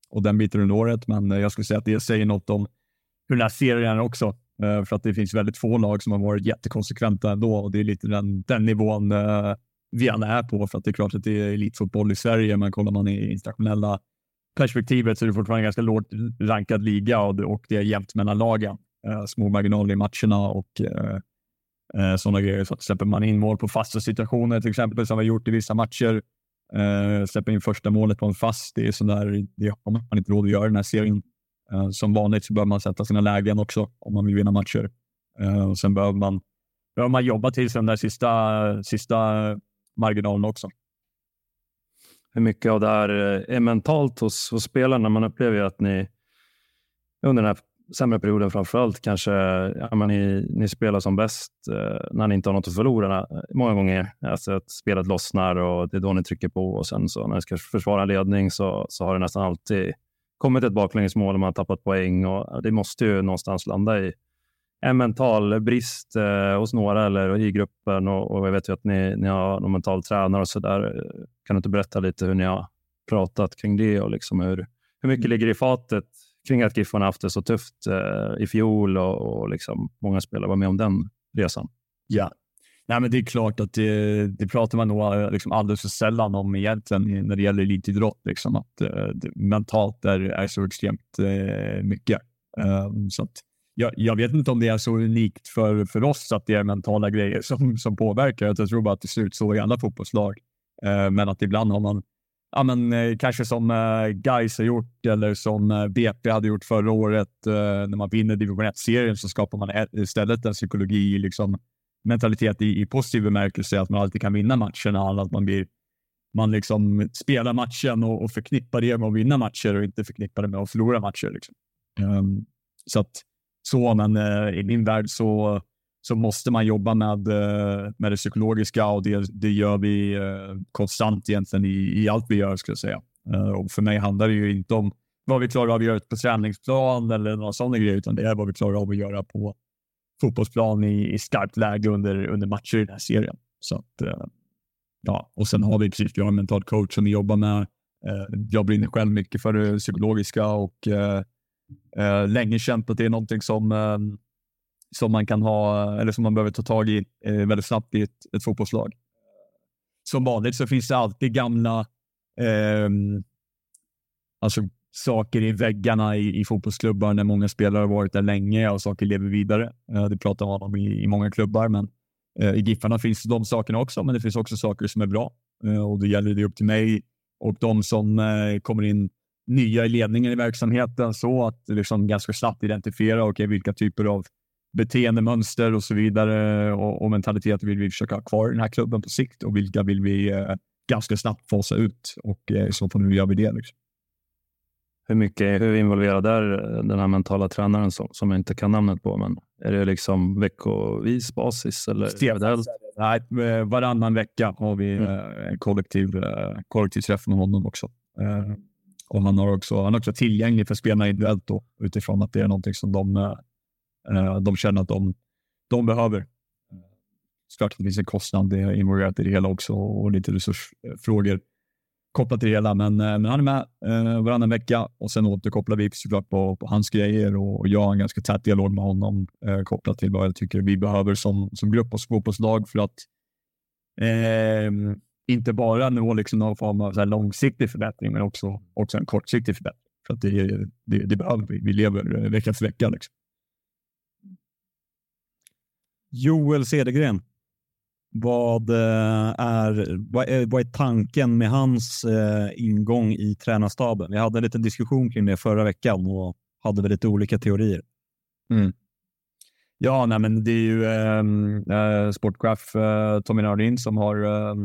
och den biten under året. Men eh, jag skulle säga att det säger något om hur den här serien också Eh, för att det finns väldigt få lag som har varit jättekonsekventa ändå och det är lite den, den nivån eh, vi alla är på. För att det är klart att det är elitfotboll i Sverige, men kollar man i internationella perspektivet så är det fortfarande en ganska lågt rankad liga och, och det är jämnt mellan lagen. Eh, små marginaler i matcherna och sådana grejer. Så att släpper man in mål på fasta situationer, till exempel som vi har gjort i vissa matcher, släpper in första målet på en fast, det är sådär, det har man inte råd att göra i den här serien. Eh, som vanligt så behöver man sätta sina lägen också om man vill vinna matcher. och sen behöver man, behöver man jobba till sig den där sista, sista marginalen också hur mycket av det här eh, är mentalt hos, hos spelarna. Man upplever ju att ni under den här sämre perioden framför allt kanske ja, men ni, ni spelar som bäst eh, när ni inte har något att förlora. Många gånger alltså att spelet lossnar och det är då ni trycker på och sen så när ni ska försvara en ledning så, så har det nästan alltid kommit ett baklängesmål och man har tappat poäng och det måste ju någonstans landa i en mental brist eh, hos några eller i gruppen och, och jag vet ju att ni, ni har någon mental tränare och så där. Kan du inte berätta lite hur ni har pratat kring det och liksom hur, hur mycket ligger i fatet kring att Giffarna haft det så tufft eh, i fjol och, och liksom många spelare var med om den resan? Ja, Nej, men det är klart att det, det pratar man nog eh, liksom alldeles för sällan om egentligen när det gäller elitidrott. Liksom, att eh, det, mentalt är, är så extremt eh, mycket. Um, så att, jag, jag, vet inte om det är så unikt för, för oss att det är mentala grejer som, som påverkar. Jag tror bara att det ser ut så i alla fotbollslag. Uh, men att ibland har man, ja, men, eh, kanske som eh, Gais har gjort eller som eh, BP hade gjort förra året. Eh, när man vinner division 1-serien så skapar man eh, istället en psykologi, liksom, mentalitet i, i positiv bemärkelse, att man alltid kan vinna matcherna. Att man, blir, man liksom spelar matchen och, och förknippar det med att vinna matcher och inte förknippar det med att förlora matcher. Liksom. Um, så att så, men uh, i min värld så, så måste man jobba med, uh, med det psykologiska och det, det gör vi uh, konstant egentligen i, i allt vi gör, skulle jag säga. Och för mig handlar det ju inte om vad vi klarar av att göra på träningsplan eller några sådana grejer, utan det är vad vi klarar av att göra på fotbollsplan i, i skarpt läge under, under matcher i den här serien. Så att, eh, ja, och sen har vi precis, vi har en mental coach som vi jobbar med. Eh, jag brinner själv mycket för det psykologiska och eh, eh, länge känt att det är någonting som, eh, som man kan ha, eller som man behöver ta tag i eh, väldigt snabbt i ett, ett fotbollslag. Som vanligt så finns det alltid gamla eh, alltså saker i väggarna i, i fotbollsklubbar när många spelare har varit där länge och saker lever vidare. Eh, det pratar man om i, i många klubbar, men eh, i Giffarna finns de sakerna också, men det finns också saker som är bra eh, och då gäller det upp till mig och de som eh, kommer in nya i ledningen i verksamheten så att liksom ganska snabbt identifiera okay, vilka typer av beteendemönster och så vidare och, och mentalitet vill vi försöka ha kvar i den här klubben på sikt och vilka vill vi eh, ganska snabbt fasa ut och eh, i så fall hur gör vi det? Liksom. Hur mycket hur involverad är eh, den här mentala tränaren som, som jag inte kan namnet på? Men är det liksom veckovis basis? Eller Stefan, nej, eh, varannan vecka har vi mm. eh, kollektiv, eh, kollektiv träff med honom också. Och han, har också, han är också tillgänglig för spelarna individuellt då, utifrån att det är någonting som de, de känner att de, de behöver. Såklart att det finns en kostnad det är involverat i det hela också och lite resursfrågor kopplat till det hela. Men, eh, men han är med eh, varannan vecka och sen återkopplar vi såklart på, på hans grejer och jag har en ganska tät dialog med honom eh, kopplat till vad jag tycker vi behöver som, som grupp och fotbollslag för att eh, inte bara nå liksom någon form av så långsiktig förbättring, men också, också en kortsiktig förbättring. För att det, det, det behöver vi. Vi lever eh, vecka för vecka. Liksom. Joel Cedergren. Vad eh, är, vad är, vad är tanken med hans eh, ingång i tränarstaben? Vi hade en liten diskussion kring det förra veckan och hade väl lite olika teorier. Mm. Ja, nej, men det är ju ehm, eh, sportchef eh, Tommy Nardin som har eh,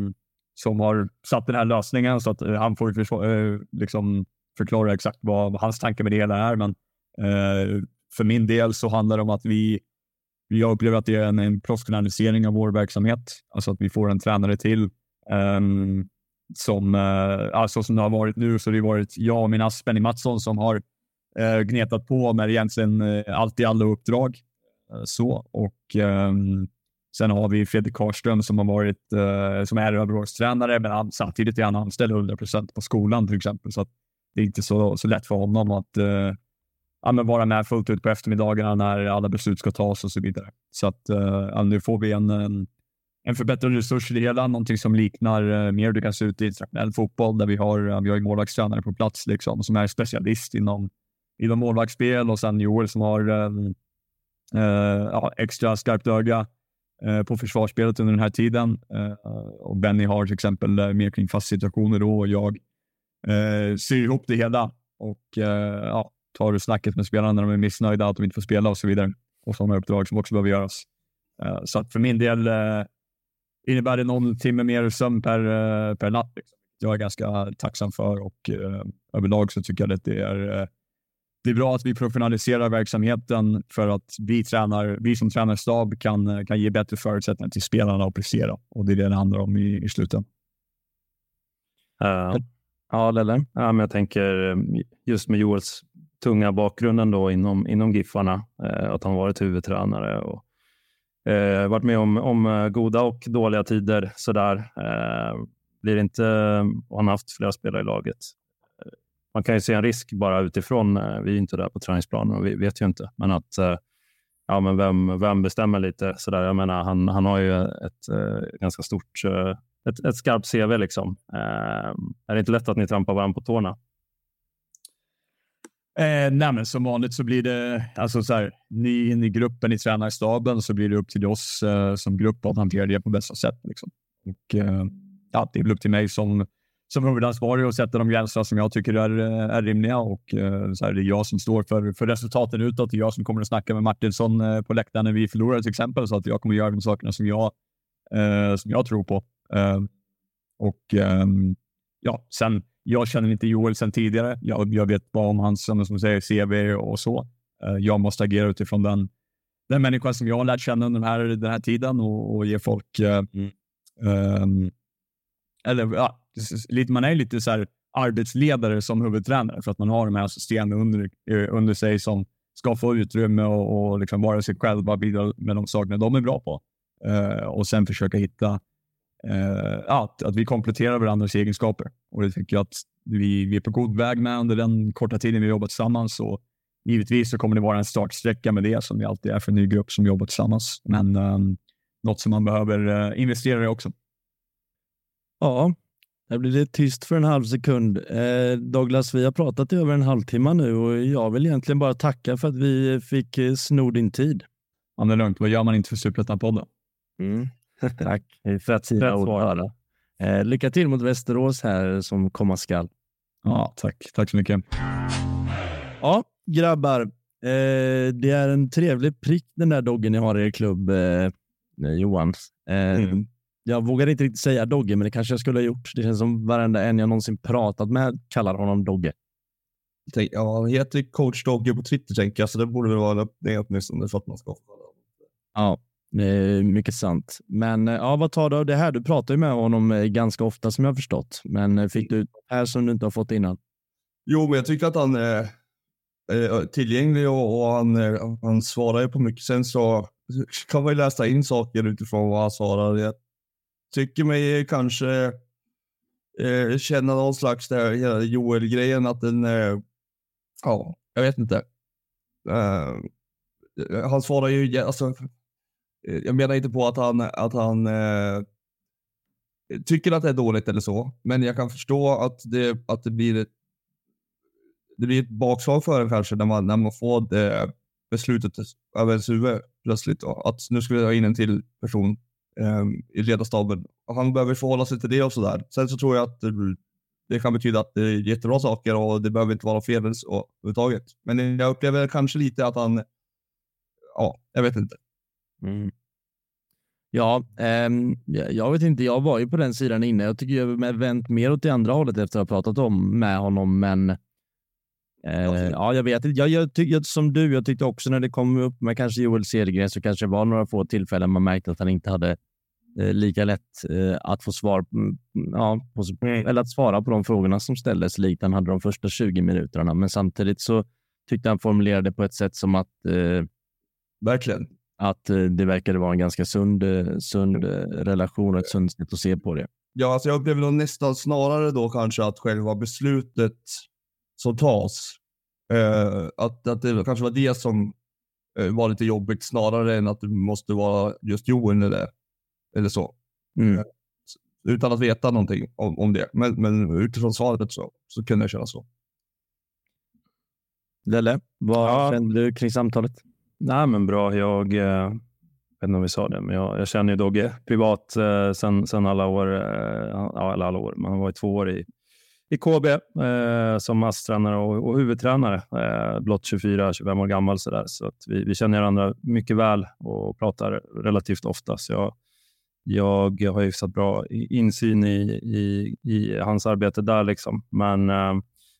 som har satt den här lösningen så att eh, han får för, eh, liksom förklara exakt vad, vad, hans tanke med det hela är. Men eh, för min del så handlar det om att vi, jag upplever att det är en, en professionalisering av vår verksamhet. Alltså att vi får en tränare till. Um, som, uh, alltså som det har varit nu så har det varit jag och min ass Benny Mattsson som har uh, gnetat på med egentligen uh, allt i alla uppdrag. Uh, så och um, Sen har vi Fredrik Karström som har varit uh, som är övergångstränare, men han, samtidigt är han anställd 100 procent på skolan till exempel. Så det är inte så, så lätt för honom att uh, ja, vara med fullt ut på eftermiddagarna när alla beslut ska tas och så vidare. Så att eh, ja, nu får vi en, en, en förbättrad resurs i det hela, någonting som liknar uh, mer hur det kan se ut i internationell fotboll där vi har, uh, vi har målvaktstränare på plats liksom, som är specialist inom, inom målvaktsspel och sen Joel som har eh, mm, ja, extra skarpt öga på försvarsspelet under den här tiden. och Benny har till exempel mer kring fast situationer då och jag syr ihop det hela och ja, tar du snacket med spelarna när de är missnöjda att de inte får spela och så vidare. Och sådana uppdrag som också behöver göras. Eh, så att för min del eh, innebär det någon timme mer sömn per, eh, per natt. Liksom. Jag är ganska tacksam för och överlag så tycker jag att det är, det är bra att vi professionaliserar verksamheten för att vi, tränar, vi som tränarstab kan, kan ge bättre förutsättningar till spelarna att prestera och det är det det handlar om i, i slutändan. Uh, ja, Lelle? Ja, men jag tänker just med Joels tunga bakgrunden då inom, inom Giffarna, eh, att han varit huvudtränare och Eh, varit med om, om eh, goda och dåliga tider sådär. Eh, blir inte, och han har haft flera spelare i laget. Eh, man kan ju se en risk bara utifrån. Vi är inte där på träningsplanen och vi vet ju inte. Men att ja, men vem, vem bestämmer lite sådär. Jag menar, han, han har ju ett ganska stort, ett, ett skarpt CV liksom. är det inte lätt att ni trampar varandra på tårna? Eh, nej, men som vanligt så blir det, alltså så här, ni in i gruppen i tränarstaben så blir det upp till oss eh, som grupp att hantera det på bästa sätt. Liksom. Och, eh, ja, det är väl upp till mig som, som huvudansvarig att sätta de gränser som jag tycker är, eh, är rimliga. Och, eh, så här, det är jag som står för, för resultaten utåt. Det är jag som kommer att snacka med Martinsson eh, på läktaren när vi förlorar till exempel. Så att jag kommer att göra de sakerna som jag, eh, som jag tror på. Eh, och ehm, ja, sen jag känner inte Joel sedan tidigare. Jag, jag vet bara om hans som, som säger, CV och så. Uh, jag måste agera utifrån den, den människa som jag har lärt känna under den här, den här tiden och, och ge folk... Uh, mm. um, eller ja, lite, man är lite så här arbetsledare som huvudtränare för att man har de här systemen under, eh, under sig som ska få utrymme och, och liksom vara sig själva, bidra med de sakerna de är bra på. Uh, och sen försöka hitta eh, att, att vi kompletterar varandras egenskaper. Och det tycker jag att vi, vi är på god väg med under den korta tiden vi jobbat tillsammans. Och givetvis så kommer det vara en startsträcka med det som det alltid är för en ny grupp som jobbar tillsammans. Men eh, något som man behöver eh, investera i också. Ja, där blir det tyst för en halv sekund. Eh, Douglas, vi har pratat i över en halvtimme nu och jag vill egentligen bara tacka för att vi fick eh, sno din tid. Ja, det är lugnt. Vad gör man inte för Superettan-podden? Mm. Tack. Fett fina ord. Eh, lycka till mot Västerås här som komma skall. Ja, tack. Tack så mycket. Ja, grabbar. Eh, det är en trevlig prick den där doggen ni har i er klubb, eh, Johan. Eh, mm. Jag vågar inte riktigt säga Dogge, men det kanske jag skulle ha gjort. Det känns som varenda en jag någonsin pratat med kallar honom Dogge. Ja, han heter coach Dogge på Twitter, tänker jag, så det borde väl vara det åtminstone för att man ska få Ja, Eh, mycket sant. Men eh, ja, vad tar du av det här? Du pratar ju med honom eh, ganska ofta som jag har förstått. Men fick du ut här som du inte har fått innan? Jo, men jag tycker att han är, tillgänglig och, och han, han svarar ju på mycket. Sen så kan man ju läsa in saker utifrån vad han svarar. Jag tycker mig kanske eh, känna någon slags Joel-grejen att den, eh, ja, jag vet inte. Eh, han svarar ju, alltså Eh, jag menar inte på att han, att han eh, tycker att det är dåligt eller så, men jag kan förstå att det, att det blir ett, det blir ett bakslag för en kanske när man, när man får det beslutet över ens huvud plötsligt. Då, att nu ska vi ha in en till person eh, i ledarstaben. Han behöver förhålla sig till det och sådär. Sen så tror jag att det, det kan betyda att det är jättebra saker och det behöver inte vara fel överhuvudtaget. Men jag upplever kanske lite att han, ja, jag vet inte. Mm. Ja, um, jag vet inte. Jag var ju på den sidan inne. Jag tycker jag har vänt mer åt det andra hållet efter att ha pratat om med honom, men uh, ja, jag vet inte. Jag, jag, jag, som du, jag tyckte också när det kom upp med kanske Joel Cedergren så kanske det var några få tillfällen man märkte att han inte hade uh, lika lätt uh, att få svar, mm, ja, på, mm. eller att svara på de frågorna som ställdes likt han hade de första 20 minuterna. Men samtidigt så tyckte han formulerade på ett sätt som att Verkligen att eh, det verkade vara en ganska sund, eh, sund eh, relation och ett sunt sätt att se på det. Ja, alltså jag upplever nog nästan snarare då kanske att själva beslutet som tas, eh, att, att det kanske var det som eh, var lite jobbigt snarare än att det måste vara just Joel eller Eller så. Mm. Utan att veta någonting om, om det. Men, men utifrån svaret så, så kunde jag känna så. Lelle, vad Ja. kände du kring samtalet? Nej, men bra. Jag eh, vet inte om vi sa det, men jag, jag känner ju Dogge privat eh, sen, sen alla år. Eh, alla, alla år. Man har varit två år i, i KB eh, som masstränare och, och huvudtränare. Eh, blott 24-25 år gammal. Så, där. så att vi, vi känner varandra mycket väl och pratar relativt ofta. Så jag, jag har hyfsat bra insyn i, i, i hans arbete där. Liksom. Men eh,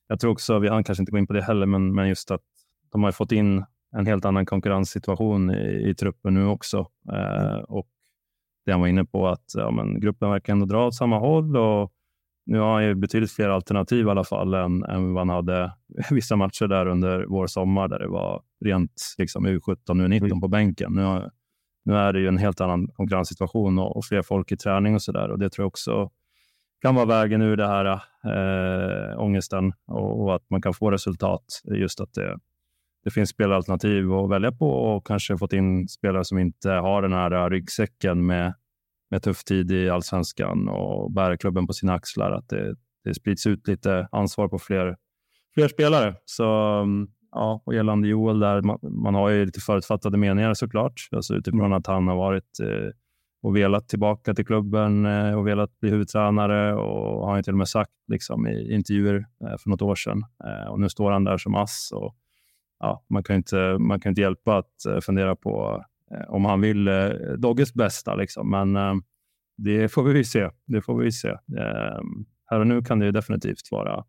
jag tror också, vi han kanske inte går in på det heller, men, men just att de har ju fått in en helt annan konkurrenssituation i, i truppen nu också. Eh, och det han var inne på att ja, men gruppen verkar ändå dra åt samma håll och nu har han ju betydligt fler alternativ i alla fall än, än vad han hade vissa matcher där under vår sommar där det var rent liksom, U17 U19 på bänken. Nu, har, nu är det ju en helt annan konkurrenssituation och, och fler folk i träning och så där och det tror jag också kan vara vägen ur det här äh, ångesten och, och att man kan få resultat. Just att det, det finns spelaralternativ att välja på och kanske fått in spelare som inte har den här ryggsäcken med, med tuff tid i allsvenskan och bär klubben på sina axlar. Att det, det sprids ut lite ansvar på fler, fler spelare. Så ja, och gällande Joel där, man, man har ju lite förutfattade meningar såklart. Alltså utifrån att han har varit eh, och velat tillbaka till klubben eh, och velat bli huvudtränare och har ju till och med sagt liksom, i intervjuer eh, för något år sedan. Eh, och nu står han där som ass. Och, ja, man, kan inte, man kan inte hjälpa att eh, fundera på eh, om han vill eh, Dogges bästa. Liksom. Men det får vi se. Det får vi se. Eh, här och nu kan det ju definitivt vara,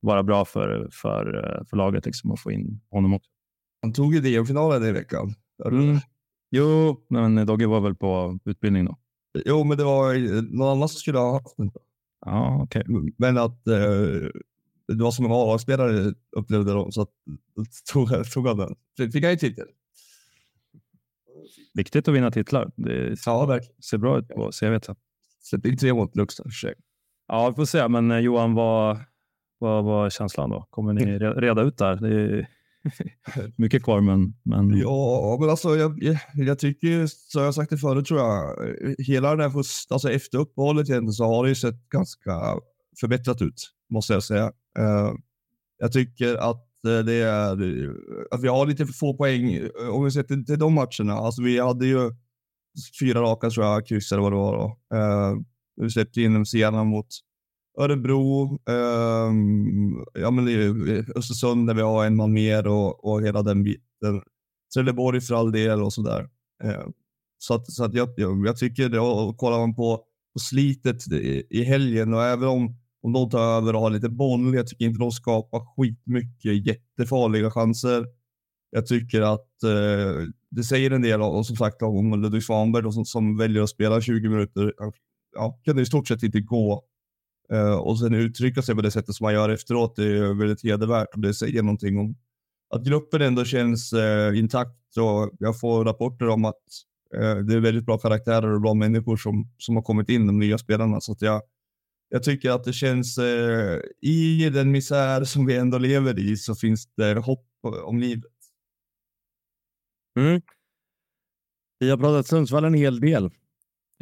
vara bra för, för, för laget liksom, att få in honom också. Han tog ju DM-finalen i veckan. Mm. Jo, men Dogge var väl på utbildning då? Jo, men det var någon annan som skulle ha haft den. Ja, okej. Men att eh, det var som en A-lagsspelare upplevde de, så att, tog, tog han den. Fick han ju titel. Viktigt att vinna titlar. Det Ja, verkligen. ser bra ut på CVt. Släppte in tre mot Luxor för sig. Ja, vi får se. Men eh, Johan, vad, vad var känslan då? Kommer ni re- reda ut där? Det är mycket kvar, men... men... Ja, men alltså jag, jag, jag tycker, så har jag sagt det förut tror jag, hela den här, alltså efter uppehållet så har det ju sett ganska förbättrat ut, måste jag säga. Eh, jag tycker att eh, det är, eh, att vi har lite för få poäng om vi ser till, till de matcherna. Alltså vi hade ju fyra raka tror jag, kryss eller vad det var då. Eh, vi släppte in dem senare mot Örebro, eh, ja, men det är Östersund där vi har en man mer och, och hela den biten. Trelleborg för all del och sådär. Eh, så att, så att jag, jag, jag tycker det, och kollar man på, på slitet i, i helgen och även om, om de tar över och har lite boll, jag tycker inte de skapar skitmycket jättefarliga chanser. Jag tycker att eh, det säger en del och som sagt om Ludvig Svanberg som, som väljer att spela 20 minuter. Ja, kan det i stort sett inte gå Eh, och sen uttrycka sig på det sättet som man gör efteråt det är väldigt hedervärt och det säger någonting om att gruppen ändå känns eh, intakt och jag får rapporter om att eh, det är väldigt bra karaktärer och bra människor som, som har kommit in, de nya spelarna. Så att jag, jag tycker att det känns eh, i den misär som vi ändå lever i så finns det hopp om livet. Mm. Vi har pratat Sundsvall en hel del.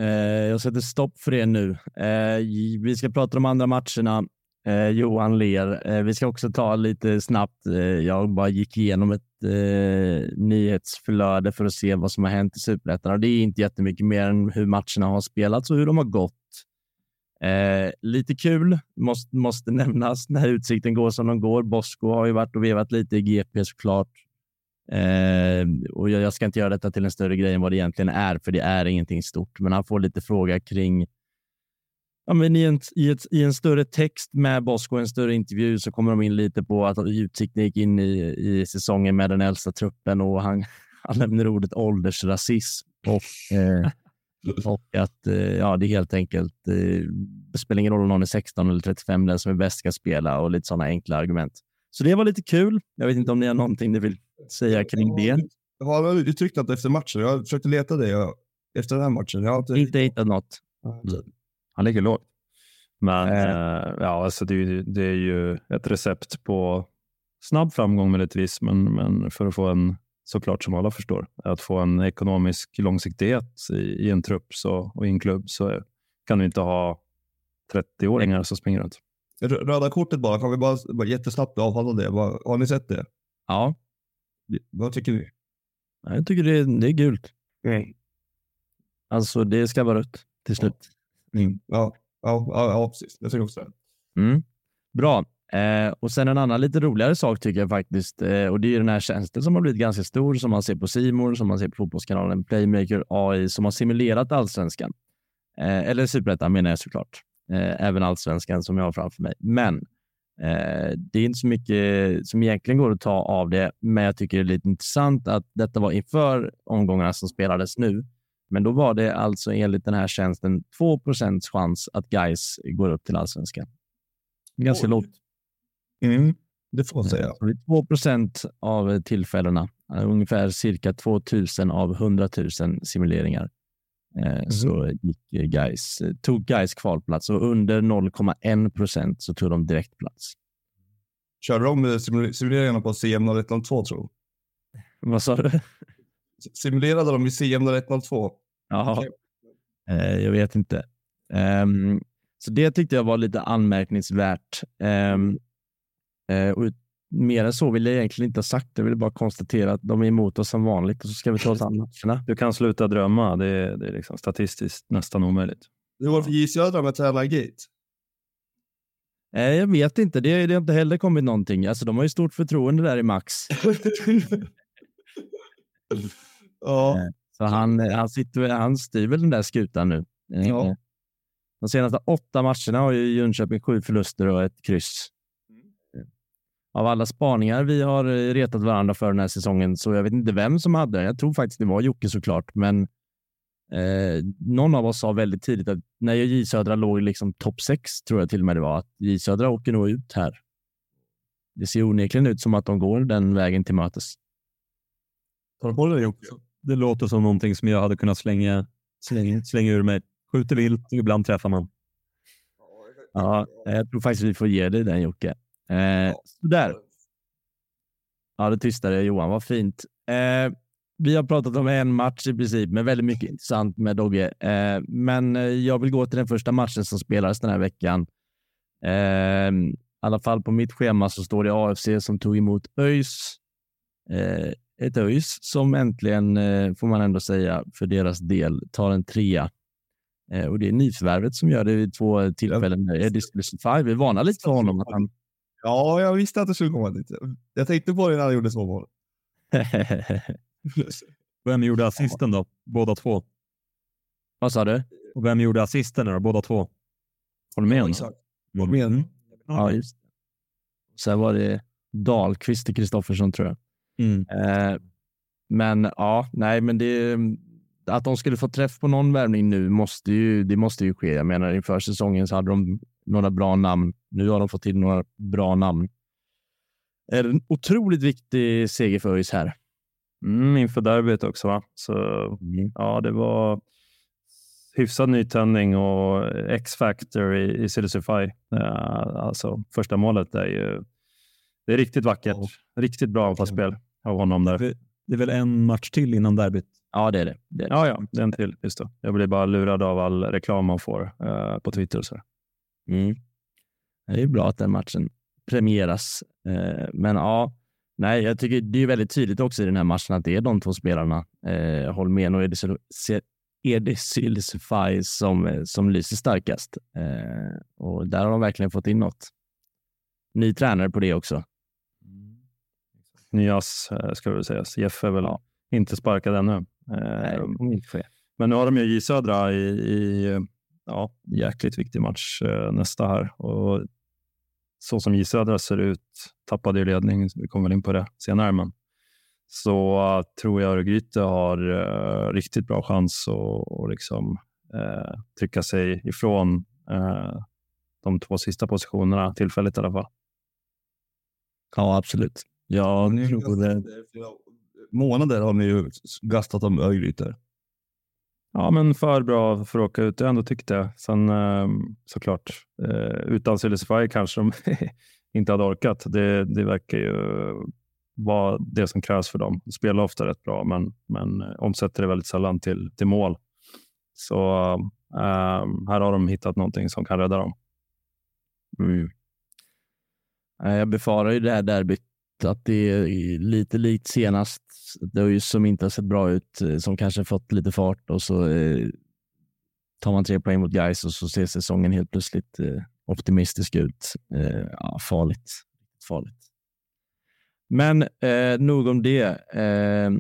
Eh, jag sätter stopp för det nu. Eh, vi ska prata om andra matcherna. Eh, Johan ler. Eh, vi ska också ta lite snabbt. Eh, jag bara gick igenom ett eh, nyhetsflöde för att se vad som har hänt i Superettan. Det är inte jättemycket mer än hur matcherna har spelats och hur de har gått. Eh, lite kul måste, måste nämnas när utsikten går som de går. Bosko har ju varit och vevat lite i GP såklart. Eh, och jag, jag ska inte göra detta till en större grej än vad det egentligen är, för det är ingenting stort. Men han får lite fråga kring Ja, men i, en, i, ett, I en större text med Bosko, en större intervju, så kommer de in lite på att Utsikten gick in i, i säsongen med den äldsta truppen och han, han nämner ordet åldersrasism. Och, eh, och att eh, ja, det är helt enkelt, eh, det spelar ingen roll om någon är 16 eller 35, den som är bäst ska spela och lite sådana enkla argument. Så det var lite kul. Jag vet inte om ni har någonting ni vill säga kring det. Jag har uttryckt något efter matchen. Jag försökte leta det jag, efter den här matchen. Jag har inte... Inte hittat något. Han ligger lågt. Men eh, ja, alltså det, är ju- det är ju ett recept på snabb framgång möjligtvis, men, men för att få en såklart som alla förstår. Att få en ekonomisk långsiktighet i, i en trupp så, och i en klubb så kan du inte ha 30-åringar som springer runt. Rö- Röda kortet bara, kan vi bara, bara jättesnabbt avhandla det? Vad- Har ni sett det? Ja, Vad tycker ni? jag tycker det är, det är gult. Alltså det ska vara rött till slut. Ja, ja, ja, ja precis. Jag tycker också det. Mm. Bra. Eh, och sen en annan lite roligare sak tycker jag faktiskt. Eh, och det är ju den här tjänsten som har blivit ganska stor som man ser på Simor, som man ser på Fotbollskanalen, Playmaker AI, som har simulerat allsvenskan. Eh, eller superettan menar jag såklart. Eh, även allsvenskan som jag har framför mig. Men eh, det är inte så mycket som egentligen går att ta av det. Men jag tycker det är lite intressant att detta var inför omgångarna som spelades nu. Men då var det alltså enligt den här tjänsten 2 chans att guys går upp till allsvenskan. Ganska Oj. lågt. Mm. Det får man säga. Så det är 2% av tillfällena, eh, ungefär cirka 2000 av 100 000 simuleringar. Eh, Så gick eh, guys, eh, tog guys kvalplats och under 0,1 procent så tog de direktplats. Körde de eh, simul- simuleringarna på CM 0102 tror jag? Vad sa du? Simulerade de i CM 0102? Jaha. Eh, jag vet inte. Ehm, så det tyckte jag var lite anmärkningsvärt. Ehm, eh, och mer än så vill jag egentligen inte ha sagt. Jag vill bara konstatera att de är emot oss som vanligt och så ska vi ta oss an matcherna. Du kan sluta drömma. Det är, det är liksom statistiskt nästan omöjligt. Hur var det för J Södra med Tränargate? Eh, jag vet inte. Det, det har inte heller kommit någonting. Alltså, de har ju stort förtroende där i Max. ja, Så han, han, sitter, han styr väl den där skutan nu. Eh, Ja. De senaste åtta matcherna har ju Jönköping sju förluster och ett kryss. Av alla spaningar vi har eh, retat varandra för den här säsongen så jag vet inte vem som hade den. Jag tror faktiskt det var Jocke såklart, men eh, någon av oss sa väldigt tidigt att när J Södra låg liksom topp sex, tror jag till och med det var, att J Södra åker nog ut här. Det ser onekligen ut som att de går den vägen till mötes. tar du på dig Jocke? Det låter som någonting som jag hade kunnat slänga, slänga, slänga ur mig. Skjuter vilt och ibland träffar man. Ja, jag tror faktiskt vi får ge dig den Jocke. Eh, sådär. Ja, det tystade Johan. Vad fint. Eh, vi har pratat om en match i princip, men väldigt mycket intressant med Dogge. Eh, men eh, jag vill gå till den första matchen som spelades den här veckan. Eh, I alla fall på mitt schema så står det AFC som tog emot ÖIS. Eh, ett ÖIS som äntligen, eh, får man ändå säga, för deras del tar en trea. Eh, och det är nyförvärvet som gör det vid två tillfällen. Eddie Five, vi varnar lite för honom. Att han... Ja, jag visste att det skulle komma dit. Jag tänkte på det när han gjorde så mål. Vem gjorde assisten då? Båda två. Vad sa du? Och vem gjorde assisten då? Båda två. Holmén? Vad menar du? Ja, just det. Sen var det Dahlqvist till Kristoffersson tror jag. Mm. Eh, men ja, nej, men det, att de skulle få träff på någon värvning nu måste ju, det måste ju ske. Jag menar, inför säsongen så hade de några bra namn. Nu har de fått till några bra namn. Är det en otroligt viktig seger för ÖIS här. Mm, inför derbyt också, va? Så ja, det var hyfsad nytändning och X-factor i, i Silicify. Uh, alltså första målet är ju det är riktigt vackert. Ja. Riktigt bra anfallsspel av honom där. Det är väl en match till innan derbyt. Ja, det är det. det, är det. Ja, ja, det är en till. Just det. Jag blir bara lurad av all reklam man får eh, på Twitter och så. Mm. Det är bra att den matchen premieras. Eh, men ja, nej, jag tycker det är väldigt tydligt också i den här matchen att det är de två spelarna, eh, Holmén och Edi Silsify, som, eh, som lyser starkast. Och där har de verkligen fått in något. Ny tränare på det också. Nyas eh, ska väl sägas. Jeff är väl inte sparkad ännu. Nej. Men nu har de ju J Södra i, i ja, jäkligt viktig match eh, nästa här. Och så som J Södra ser ut, tappade ju ledning, vi kommer väl in på det senare, men så uh, tror jag Örgryte har uh, riktigt bra chans att och liksom, uh, trycka sig ifrån uh, de två sista positionerna, tillfälligt i alla fall. Ja, absolut. Jag tror det. Månader har ni ju gastat om Örgryte. Ja, men för bra för att åka ut, jag ändå tyckte jag. Sen eh, såklart, eh, utan Silicify kanske de inte hade orkat. Det, det verkar ju vara det som krävs för dem. De spelar ofta rätt bra, men, men eh, omsätter det väldigt sällan till, till mål. Så ehm, här har de hittat någonting som kan rädda dem. Mm. Jag befarar ju det här derbyt att det är lite likt senast. Det har ju som inte har sett bra ut, eh, som kanske fått lite fart och så eh, tar man tre poäng mot guys och så ser säsongen helt plötsligt eh, optimistisk ut. Eh, ja, farligt. farligt. Men eh, nog om det. Eh,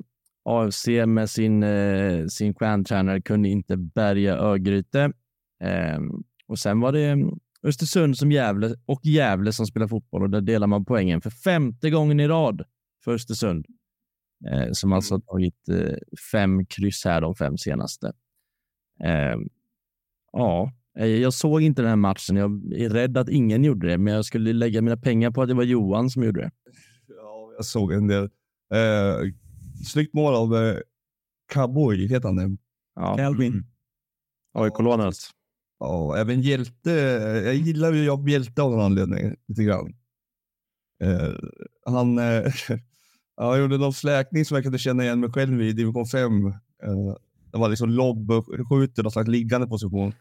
AFC med sin, eh, sin stjärntränare kunde inte bärga Örgryte. Eh, och sen var det mm, Östersund som Gävle och Gävle som spelar fotboll och där delar man poängen för femte gången i rad för Östersund. Eh, som alltså har tagit eh, fem kryss här de fem senaste. Eh, ja, jag såg inte den här matchen. Jag är rädd att ingen gjorde det, men jag skulle lägga mina pengar på att det var Johan som gjorde det. Ja, jag såg en del. Eh, snyggt mål av eh, Cowboy, heter han det? Ja. Calvin. AIK-lånet. Ja, även Hjälte. Jag gillar ju Jakob Hjälte av någon anledning lite grann. Eh, han, eh, han gjorde någon släkning som jag kunde känna igen mig själv i division 5. Eh, det var liksom lobb och skjuter någon slags liggande position.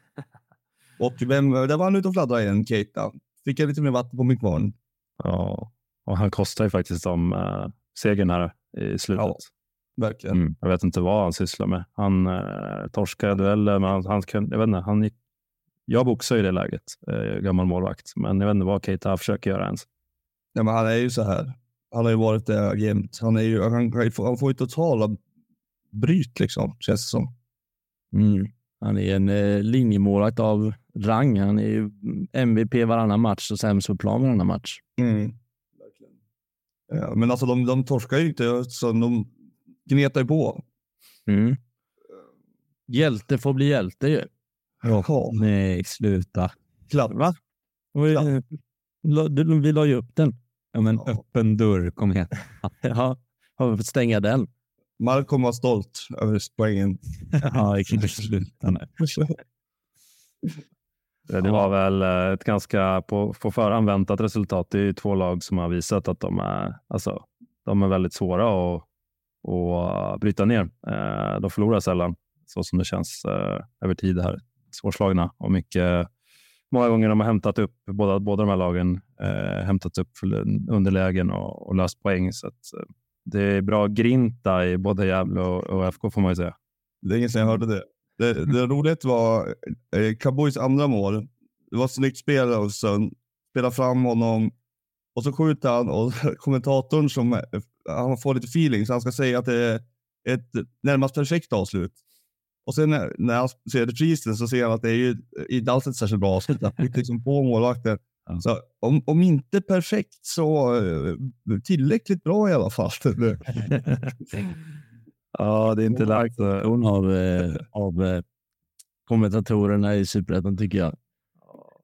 Och vem, där var han ute och fladdrade igen, Keita. Fick jag lite mer vatten på min kvarn. Ja, och han kostar ju faktiskt dem uh, segern här i slutet. Ja. Verkligen. Mm. Jag vet inte vad han sysslar med. Han uh, torskade dueller, men han, han, jag vet inte, han gick, jag boxar i det läget, uh, gammal målvakt, men jag vet inte vad Keita försöker göra ens. Ja, men han är ju så här. Han har ju varit där jämt. Han, är ju, han, han får ju totala bryt liksom, känns det som. Mm. Han är en eh, linjemålvakt av rang. Han är ju MVP varannan match och sämst på plan varannan match. Mm. Ja, men alltså de, de torskar ju inte, så de gnetar ju på. Mm. Hjälte får bli hjälte ju. Jaha. Nej, sluta. Klart. Va? Vi, vi la ju upp den. Ja, men Ja. öppen dörr, kom igen. Ja, har vi fått stänga den? Mark kommer vara stolt över poängen. Ja, sluta nu. Det det var väl eh, ett ganska på, på förhand väntat resultat. Det är ju två lag som har visat att de är, alltså, de är väldigt svåra att, att bryta ner. Eh, De förlorar sällan, så som det känns eh, över tid här. Svårslagna och mycket, många gånger de har hämtat upp, båda, båda de här lagen, eh, hämtat upp underlägen och, och löst poäng. Så att, eh, det är bra grinta i både Gävle och, och FK får man ju säga. Länge sedan jag hörde det. Det, det roligt var eh, Kaboys andra mål. Det var ett snyggt spel och sen spela fram honom och så skjuter han och kommentatorn som eh, han får lite feeling så han ska säga att det är ett närmast perfekt avslut. Och sen när, när han ser reprisen så ser han att det är ju inte alls ett särskilt bra avslut. Han fick liksom på målvakten. Ja. Så om, om inte perfekt så eh, tillräckligt bra i alla fall. Ja, det är inte lätt. eh, Hon av, eh, av eh, kommentatorerna i Superettan tycker jag.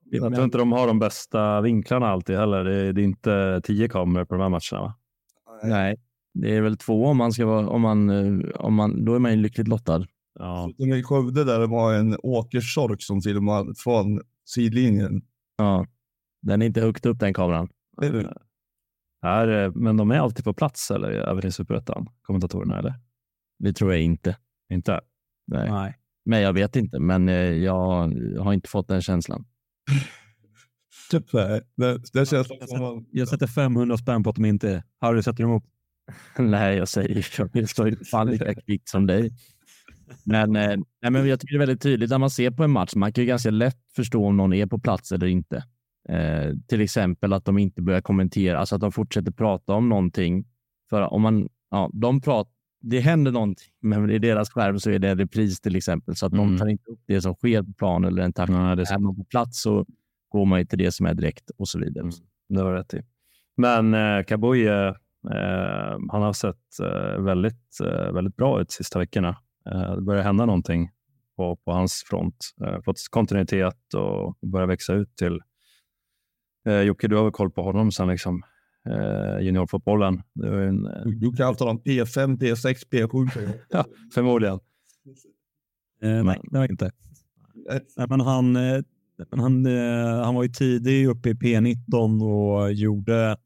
Jag tror inte de har de bästa vinklarna alltid heller. Det är, det är inte tio kameror på de här matcherna. Va? Nej, det är väl två om man ska vara, om man, eh, om man, då är man ju lyckligt lottad. Ja. I Skövde där det var en åkersork som filmade från sidlinjen. Ja. Den är inte högt upp den kameran. Här, eh, men de är alltid på plats eller även i Superettan, kommentatorerna eller? Det tror jag inte. Inte? Nej. Nej. Men jag vet inte, men eh, jag har inte fått den känslan. Typ, det, det känns som man... Jag sätter 500 spänn på att de inte är. Harry sätter emot. Nej, jag säger jag står ju fan lika kvickt som dig. Men, eh, nej, men jag tycker det är väldigt tydligt när man ser på en match. Man kan ju ganska lätt förstå om någon är på plats eller inte. Eh, till exempel att de inte börjar kommentera, alltså att de fortsätter prata om någonting. För om man, ja, de pratar, det händer någonting, men i deras skärm så är det en repris till exempel, så att de Mm. tar inte upp det som sker på plan eller en taktik. Nej, det är man på plats så går man ju till det som är direkt och så vidare. Mm. Det har rätt i. Men eh, Kabui, eh, eh, han har sett eh, väldigt, eh, väldigt bra ut sista veckorna. Eh, det börjar hända någonting på, på hans front. Eh, fått kontinuitet och börjar växa ut till eh, Jocke, du har väl koll på honom sen liksom juniorfotbollen. En, Du kan ta dem P5, P6, P7. ja, förmodligen. Eh, nej, det var inte. Nej, men han, men han, han var ju tidig uppe i P19 och gjorde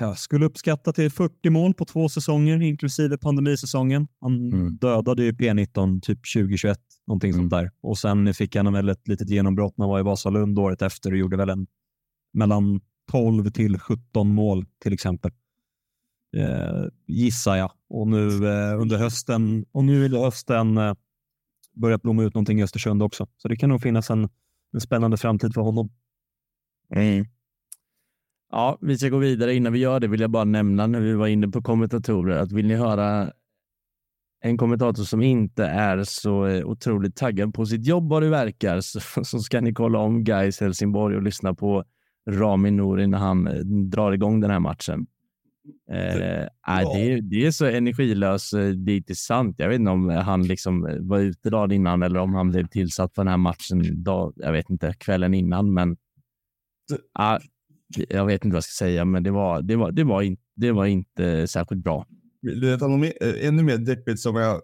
jag skulle uppskatta till 40 mål på två säsonger, inklusive pandemisäsongen. Han Mm. dödade ju P19 typ 2021, någonting sånt där. Och sen fick han väl ett litet genombrott när han var i Vasalund året efter och gjorde väl en mellan 12 till 17 mål till exempel. Eh, gissar jag. Och nu eh, under hösten, och nu under hösten eh, börjat blomma ut någonting i Östersund också. Så det kan nog finnas en, en spännande framtid för honom. Ja, vi ska gå vidare. Innan vi gör det vill jag bara nämna när vi var inne på kommentatorer att vill ni höra en kommentator som inte är så eh, otroligt taggad på sitt jobb vad det verkar så, så ska ni kolla om Gais Helsingborg och lyssna på Rami Nouri när han eh, drar igång den här matchen. Eh, nej, det, är, det är så energilös eh, dit är sant. Jag vet inte om han liksom var ute dagen innan eller om han blev tillsatt för den här matchen dag, jag vet inte, kvällen innan. Men ah, jag vet inte vad jag ska säga, men det var, det var, det var, in, det var inte särskilt bra. Du vet, något mer, eh, ännu mer deppigt som jag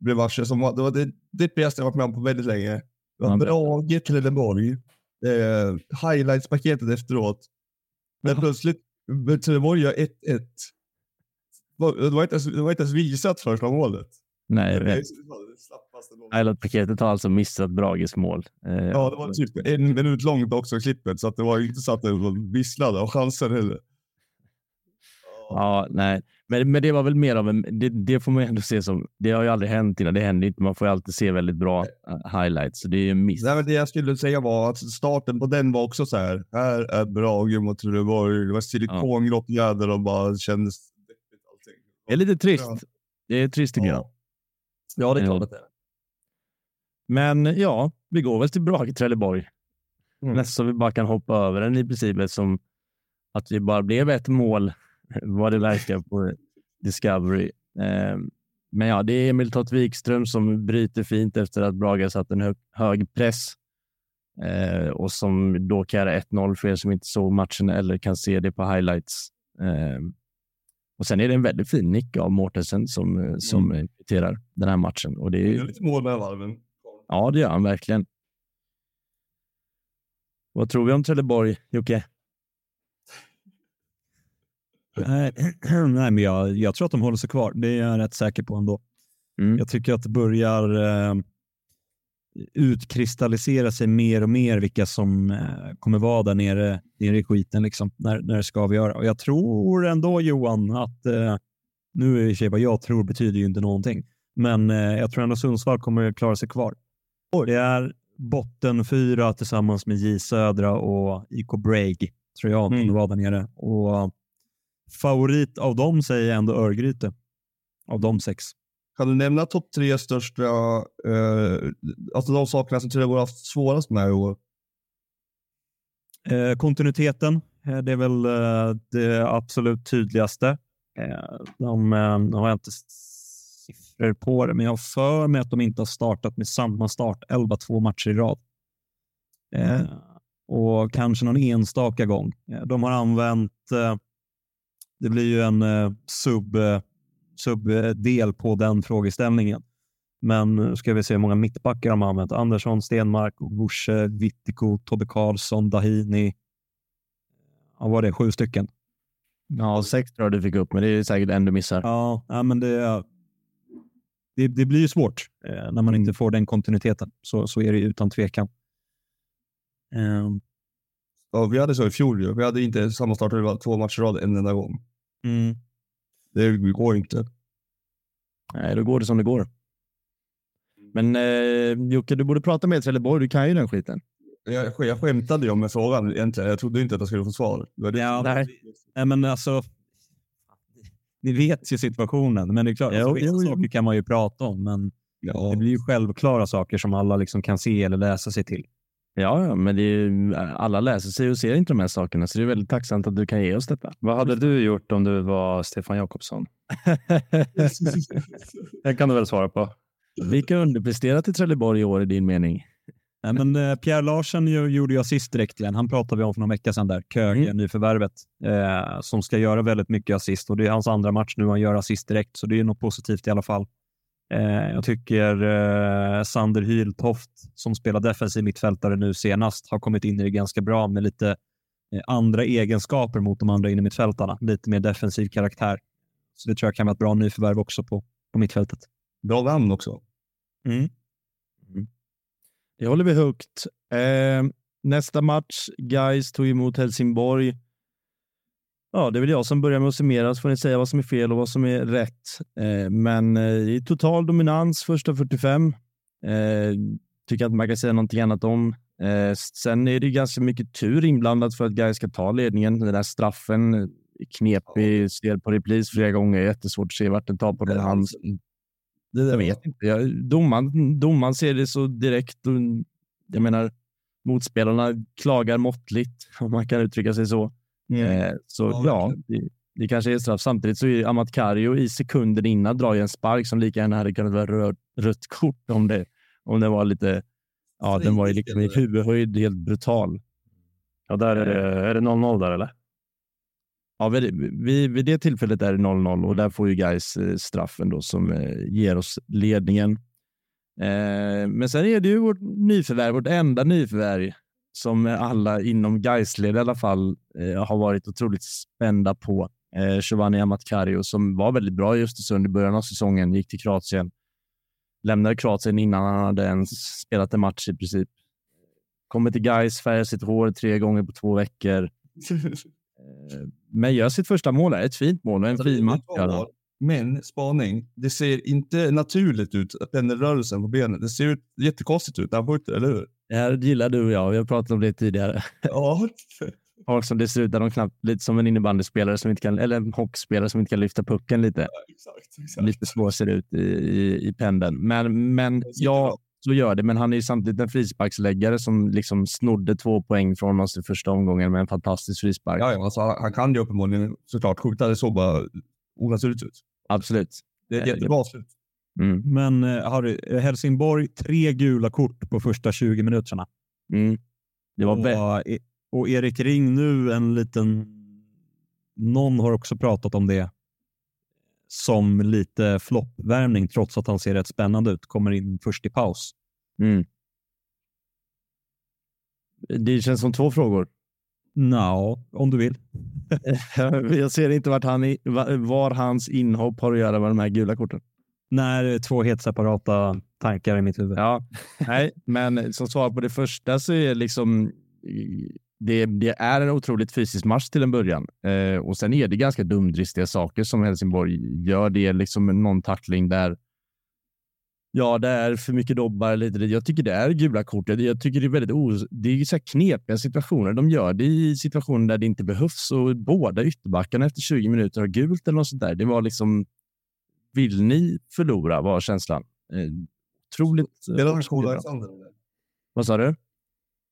blev varse, som var, det var det deppigaste jag varit med om på väldigt länge. Det var. Brage Trelleborg. Eh, highlights-paketet efteråt. Men plötsligt, Trelleborg gör 1-1. Det var inte ens, det var inte ens visat första målet. Nej, Det är Highlight-paketet har alltså missat Brages mål. Eh, Ja, det var typ en minut långt också klippet, så att det var ju inte så att det visslade och chansade heller. Ja, nej. Men, men det var väl mer av en... Det, det får man ju ändå se som... Det har ju aldrig hänt innan. Det händer inte. Man får ju alltid se väldigt bra eh, highlights. Så det är ju en miss. Nej, men det jag skulle säga var att starten på den var också så här. Här är Brage mot Trelleborg. Det var silikongrått jäder och bara kändes. Det är lite trist. Ja. Det är trist tycker jag. Ja. Ja, det är Ja. klart att det är. Men ja, vi går väl till Brage Trelleborg. Mm. Nästan så vi bara kan hoppa över den i princip som att det bara blev ett mål vad det verkar på Discovery. Eh, men ja, det är Emil Tott Wikström som bryter fint efter att Braga satt en hög, hög press eh, och som då göra 1-0 för er som inte såg matchen eller kan se det på highlights. Eh, och sen är det en väldigt fin nick av Mårtensen som, eh, som mm. kvitterar den här matchen. Och det är, Det är lite mål med varven. Ja, det gör han verkligen. Vad tror vi om Trelleborg, Jocke? Nej, nej, men jag, jag tror att de håller sig kvar. Det är jag rätt säker på ändå. Mm. Jag tycker att det börjar eh, utkristallisera sig mer och mer vilka som eh, kommer vara där nere, nere i skiten liksom, när, när det ska avgöra. Och jag tror ändå Johan att, eh, nu är det i vad jag tror betyder ju inte någonting, men eh, jag tror ändå Sundsvall kommer klara sig kvar. Det är botten fyra tillsammans med J Södra och IK Break, tror jag, Mm. kommer vara där nere. Och favorit av dem säger jag ändå Örgryte, av de sex. Kan du nämna topp tre största, eh, alltså de sakerna som Trelleborg har haft svårast med i år? Eh, kontinuiteten, eh, det är väl eh, det absolut tydligaste. Eh, de, eh, de har jag inte siffror på det, men jag har för mig att de inte har startat med samma start 11 två matcher i rad. Eh, och kanske någon enstaka gång. Eh, de har använt, eh, det blir ju en eh, sub, eh, subdel på den frågeställningen. Men nu ska vi se hur många mittbackar de har använt. Andersson, Stenmark, Busche, Vittiko, Tobbe Karlsson, Dahini. Ja, var det sju stycken? Ja, sex tror jag du fick upp, men det är säkert en du missar. Ja, ja men det, det, det blir ju svårt eh, när man inte får den kontinuiteten. Så, så är det ju utan tvekan. Eh, Ja, vi hade så i fjol ju. Vi hade inte samma start, det var två matcher i rad en enda gång. mm. Det går inte. Nej, då går det som det går. Men eh, Jocke, du borde prata med Trelleborg. Du kan ju den skiten. Jag, jag skämtade ju med frågan egentligen. Jag trodde inte att jag skulle få svar. Det var det. Ja, Nej. Nej, men alltså, ni vet ju situationen, men det är klart, Jo, alltså, jo, jo. saker kan man ju prata om, men Ja. det blir ju självklara saker som alla liksom kan se eller läsa sig till. Ja, men ju- alla läser sig och ser inte de här sakerna, så det är väldigt tacksamt att du kan ge oss detta. Vad hade du gjort om du var Stefan Jakobsson? Det kan du väl svara på? Vilka underpresterat i Trelleborg i år i din mening? Nej, men eh, Pierre Larsen ju, gjorde ju assist direkt till en. Han pratade vi om för någon vecka sedan där, Köge, Mm. nyförvärvet, eh, som ska göra väldigt mycket assist och det är hans andra match nu han gör assist direkt, så det är något positivt i alla fall. Eh, jag tycker eh, Sander Hyltoft, som spelar defensiv mittfältare nu senast, har kommit in i det ganska bra med lite eh, andra egenskaper mot de andra innermittfältarna. Lite mer defensiv karaktär. Så det tror jag kan vara ett bra nyförvärv också på, på mittfältet. Bra namn också. Det håller vi högt. Eh, nästa match, Guys tog emot Helsingborg. Ja, det är väl jag som börjar med att summera, så får ni säga vad som är fel och vad som är rätt. Eh, men eh, det är total dominans första 45. Eh, tycker att man kan säga någonting annat om. Eh, sen är det ganska mycket tur inblandat för att Guys ska ta ledningen. Den där straffen, eh, knepig, ser på repris flera gånger. Jättesvårt att se vart den tar på den hand. Det Jag vet inte. Jag, domaren, domaren ser det så direkt. Och, jag menar, motspelarna klagar måttligt, om man kan uttrycka sig så. Eh, så Ja, ja, det, det kanske är straff. Samtidigt så är Amat Kario i sekunden innan drar ju en spark som lika gärna hade kunnat vara rött kort om det, om det var lite... Ja, den var ju liksom i huvudhöjd helt brutal. Ja, där är det, är det 0-0 där eller? Ja, vid, vid, vid det tillfället är det 0-0 och där får ju guys straffen då som eh, ger oss ledningen. Eh, men sen är det ju vårt nyförvärv, vårt enda nyförvärv som alla inom Gaisled i alla fall eh, har varit otroligt spända på. Eh, Giovanni Amatkario som var väldigt bra i Östersund i början av säsongen, gick till Kroatien. Lämnade Kroatien innan han hade ens spelat en match i princip. Kommer till Gais, färgar sitt hår tre gånger på två veckor. Men gör sitt första mål. Där. Ett fint mål och en Alltså, fin är match. Men spaning, det ser inte naturligt ut, pendelrörelsen på benen. Det ser ut jättekonstigt ut när han skjuter, eller hur? Det här gillar du och jag. Vi har pratat om det tidigare. Ja. Folk som det ser ut där de knappt, lite som en innebandyspelare som inte kan, eller en hockeyspelare som inte kan lyfta pucken lite. exakt, exakt. Lite svår ser det ut i, i, i pendeln. Men, men ja, bra. Så gör det. Men han är ju samtidigt en frisparksläggare som liksom snodde två poäng från oss i första omgången med en fantastisk frispark. Ja, ja, alltså, han, kan ju uppenbarligen såklart skjuta. Det såg bara onaturligt ut. Absolut. Det är ett Eh, jättebra slut. Mm. Men eh, Harry, eh, Helsingborg, tre gula kort på första 20 minuterna. Mm. Det var och, E- och Erik Ring nu en liten... Någon har också pratat om det som lite floppvärmning trots att han ser rätt spännande ut. Kommer in först i paus. Mm. Det känns som två frågor. Nå, om du vill. Jag ser inte vart han i, va- var hans inhopp har att göra med de här gula korten. När två helt separata tankar i mitt huvud. Ja, nej, men som svar på det första så är liksom det, det är en otroligt fysisk match till en början eh, och sen är det ganska dumdristiga saker som Helsingborg gör. Det är liksom någon tackling där. Ja, det är för mycket dobbar. Lite. Jag tycker det är gula kort. Jag, jag tycker det är väldigt os- det är så knepiga situationer. De gör det i situationer där det inte behövs och båda ytterbackarna efter 20 minuter har gult eller något sånt där. Det var liksom. Vill ni förlora? Var känslan. Eh, otroligt. eh, Spelar spelat. Alexander? Vad sa du?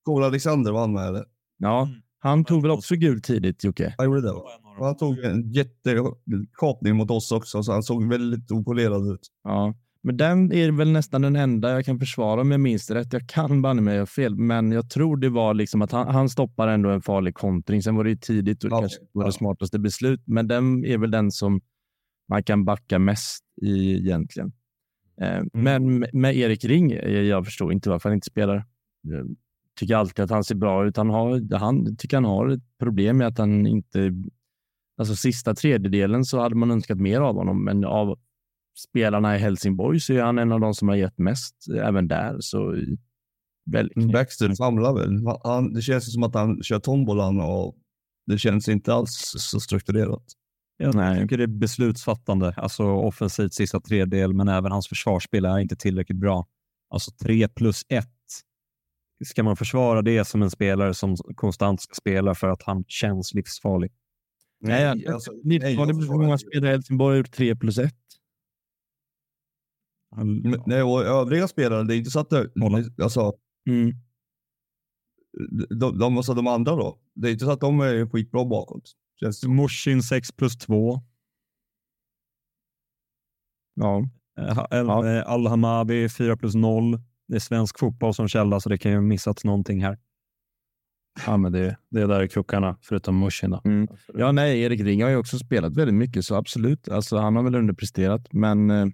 Kola Alexander var han med eller? Ja, han tog väl också gult tidigt, Jocke? Han gjorde det va? Och Han tog en jättekapning mot oss också, så han såg väldigt opolerad ut. Ja, men den är väl nästan den enda jag kan försvara om jag minns rätt. Jag kan banne mig fel, men jag tror det var liksom att han, han stoppar ändå en farlig kontring. Sen var det ju tidigt och det Ja, kanske var ja. det smartaste beslut, men den är väl den som man kan backa mest i egentligen. Eh, Men med- Erik Ring, eh, jag förstår inte varför han inte spelar. Tycker alltid att han ser bra ut. Han, har, han tycker han har ett problem med att han inte... Alltså sista tredjedelen så hade man önskat mer av honom, men av spelarna i Helsingborg så är han en av de som har gett mest eh, även där. Så väldigt. Baxter famlar väl. Han, det känns som att han kör tombolan och det känns inte alls så strukturerat. Jag Nej. tycker det är beslutsfattande, alltså offensivt sista tredjedel, men även hans försvarsspel är inte tillräckligt bra. Alltså 3 plus 1. Ska man försvara det som en spelare som konstant ska spela för att han känns livsfarlig? Nej, alltså, ni, nej, jag hur många spelare i Helsingborg har gjort 3 plus 1? Men- Nej, och övriga spelare, det är inte så att det, alltså, Mm. de, de, alltså de andra då. Det är inte så att de är skitbra bakåt. Känns. Mushin 6 plus 2. Ja. Eh, eh, Al-Hamabi 4 plus 0. Det är svensk fotboll som källa, så det kan ju ha missats någonting här. Ja, men det, det är där krokarna, förutom Mushin. Mm. ja, nej, Erik Ring har ju också spelat väldigt mycket, så absolut. Alltså, han har väl underpresterat, men eh,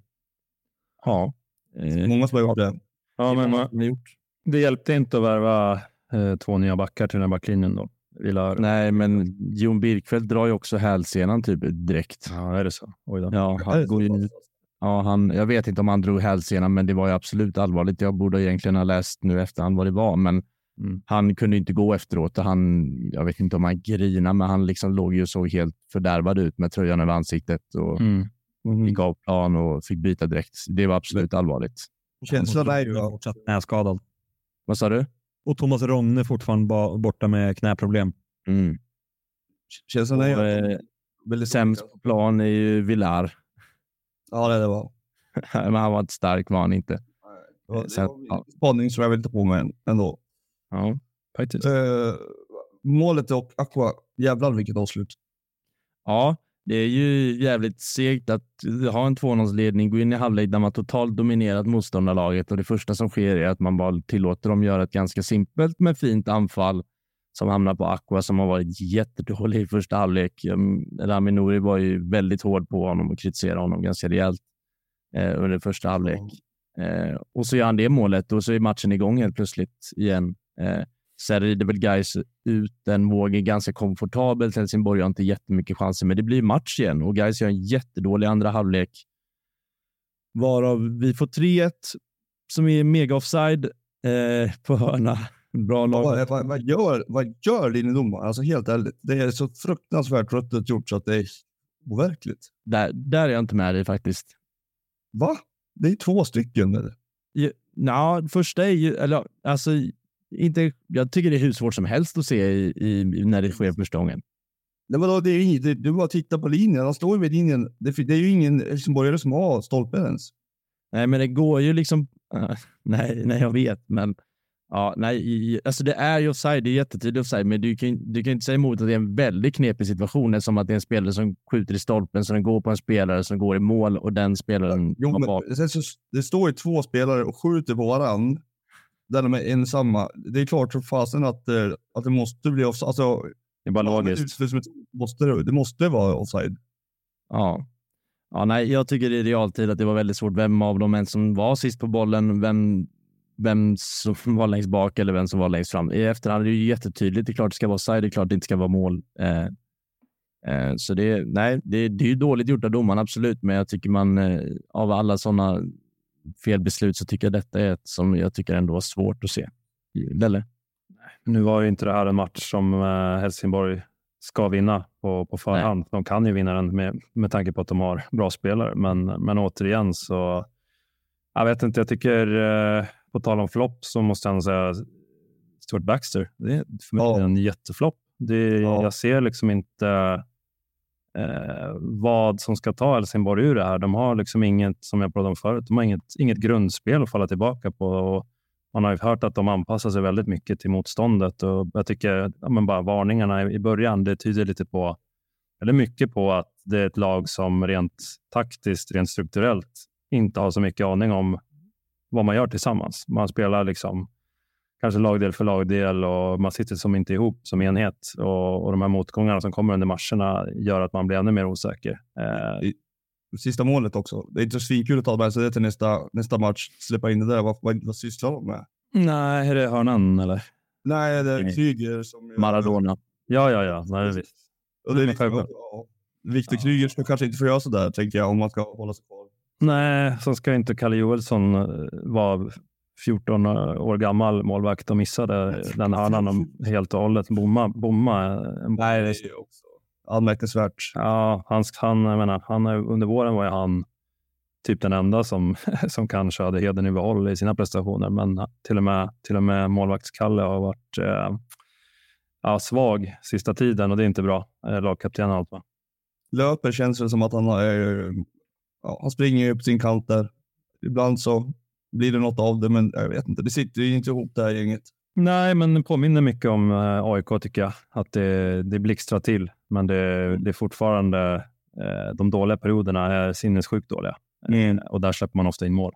ja. Eh, Många som har gjort det. Ja, men man, gjort? det hjälpte inte att värva eh, två nya backar till den här backlinjen. Då. Vilar. Nej, men Jon Birkfeldt drar ju också hälsenan typ direkt. Ja, är det så? Oj då. Ja, han går ju, ja, han, jag vet inte om han drog hälsenan, men det var ju absolut allvarligt. Jag borde egentligen ha läst nu efterhand vad det var, men Mm. han kunde inte gå efteråt. Och han, jag vet inte om han grinade, men han liksom låg ju så helt fördärvad ut med tröjan över ansiktet och Mm. gick av plan och fick byta direkt. Det var absolut allvarligt. Känslan är ju... fortsatt knäskadad. Vad sa du? Och Thomas Rogne fortfarande ba- borta med knäproblem. Mm. Känslan är Och, ju... sämst på plan är ju Villar. Ja, det, det var. men han var inte stark var han inte. Det var, det Sen- var spaning som jag vill ta på mig ändå. Ja, faktiskt. Eh, målet och Aqua, jävlar vilket avslut. Ja, det är ju jävligt segt att ha en 2-0-ledning, gå in i halvlek där man totalt dominerat motståndarlaget och det första som sker är att man bara tillåter dem göra ett ganska simpelt men fint anfall som hamnar på Aqua som har varit jättedålig i första halvlek. Um, Rami Nouri var ju väldigt hård på honom och kritiserade honom ganska rejält eh, under första halvlek. Eh, och så gör han det målet och så är matchen igång helt plötsligt igen. Eh, Sen rider väl Gais ut den vågen ganska komfortabelt. Helsingborg har inte jättemycket chanser, men det blir match igen och Gais gör en jättedålig andra halvlek. Varav vi får 3-1 som är mega offside eh, på hörna. Bra lag. Vad, vad, vad gör, vad gör linjedomaren? Alltså helt ärligt. Det är så fruktansvärt tröttet gjort så att det är overkligt. Där, där är jag inte med dig faktiskt. Va? Det är två stycken. Eller? Ja, nja, första är ju, eller alltså, inte, jag tycker det är hur svårt som helst att se i, i, när det sker första gången. Nej, men då, det är, ju- det, du bara tittar på linjen. Han står ju vid linjen. Det, det är ju ingen helsingborgare som har stolpen ens. Nej, men det går ju liksom... nej, nej, jag vet, men... Ja, nej, alltså det är ju offside, det är jättetydligt offside, men du kan, du kan inte säga emot att det är en väldigt knepig situation som att det är en spelare som skjuter i stolpen, så den går på en spelare som går i mål och den spelaren Jo, bak. men, så, det står ju två spelare och skjuter på varann. Där de är ensamma. Det är klart som fasen att, eh, att det måste bli offside. Alltså, Det är bara logiskt. utförsmetod måste, det- det måste vara offside. Ja. ja, nej, jag tycker i realtid att det var väldigt svårt vem av dem ens som var sist på bollen, vem, vem som var längst bak eller vem som var längst fram. I efterhand är det ju jättetydligt. Det är klart det ska vara offside, det är klart det inte ska vara mål. Eh, eh, så det, nej, det, det är ju dåligt gjort av domaren, absolut, men jag tycker man eh, av alla sådana felbeslut så tycker jag detta är ett som jag tycker ändå var svårt att se. Lelle? Nu var ju inte det här en match som eh, Helsingborg ska vinna på, på förhand. De kan ju vinna den med, med tanke på att de har bra spelare. Men, men återigen så, jag vet inte, jag tycker på tal om flopp så måste jag säga Stuart Baxter. Det är för mig Ja. en jätteflopp. Det, Ja. Jag ser liksom inte eh, vad som ska ta Helsingborg ur det här. De har liksom inget, som jag pratade om förut, de har inget, inget grundspel att falla tillbaka på. Och man har ju hört att de anpassar sig väldigt mycket till motståndet och jag tycker ja, men bara varningarna i i början, det tyder lite på, eller mycket på att det är ett lag som rent taktiskt, rent strukturellt inte har så mycket aning om vad man gör tillsammans. Man spelar liksom kanske lagdel för lagdel och man sitter som inte ihop som enhet och, och de här motgångarna som kommer under matcherna gör att man blir ännu mer osäker. Eh, Sista målet också. Det är inte så svinkul att ta med sig det till nästa, nästa match. Släppa in det där. Vad, vad, vad sysslar de med? nej, är det hörnan eller? Nej, det är. Kryger som... Maradona. Ja, ja, ja. Nej, visst. Och det är liksom, Viktor Kryger ska kanske inte få göra sådär, tänker jag, om man ska hålla sig kvar. Nej, så ska inte Kalle Joelsson eh, vara 14 år gammal målvakt och missade den hörnan och helt och hållet bomma. bomma en Nej, det är också anmärkningsvärt. Ja, han, han, jag menar, han, under våren var ju han typ den enda som, som kanske hade hedern i behåll i sina prestationer. Men till och med, till och med målvaktskalle har varit eh, ja, svag sista tiden och det är inte bra. Eh, Lagkapten och allt va? Löper känns det som att han har, eh, ja, han springer upp sin kant där. Ibland så blir det något av det, men jag vet inte. Det sitter ju inte ihop det här gänget. Nej, men det påminner mycket om eh, AIK tycker jag. Att det, det blixtrar till, men det, det är fortfarande eh, de dåliga perioderna är sinnessjukt dåliga. Eh, och där släpper man ofta in mål.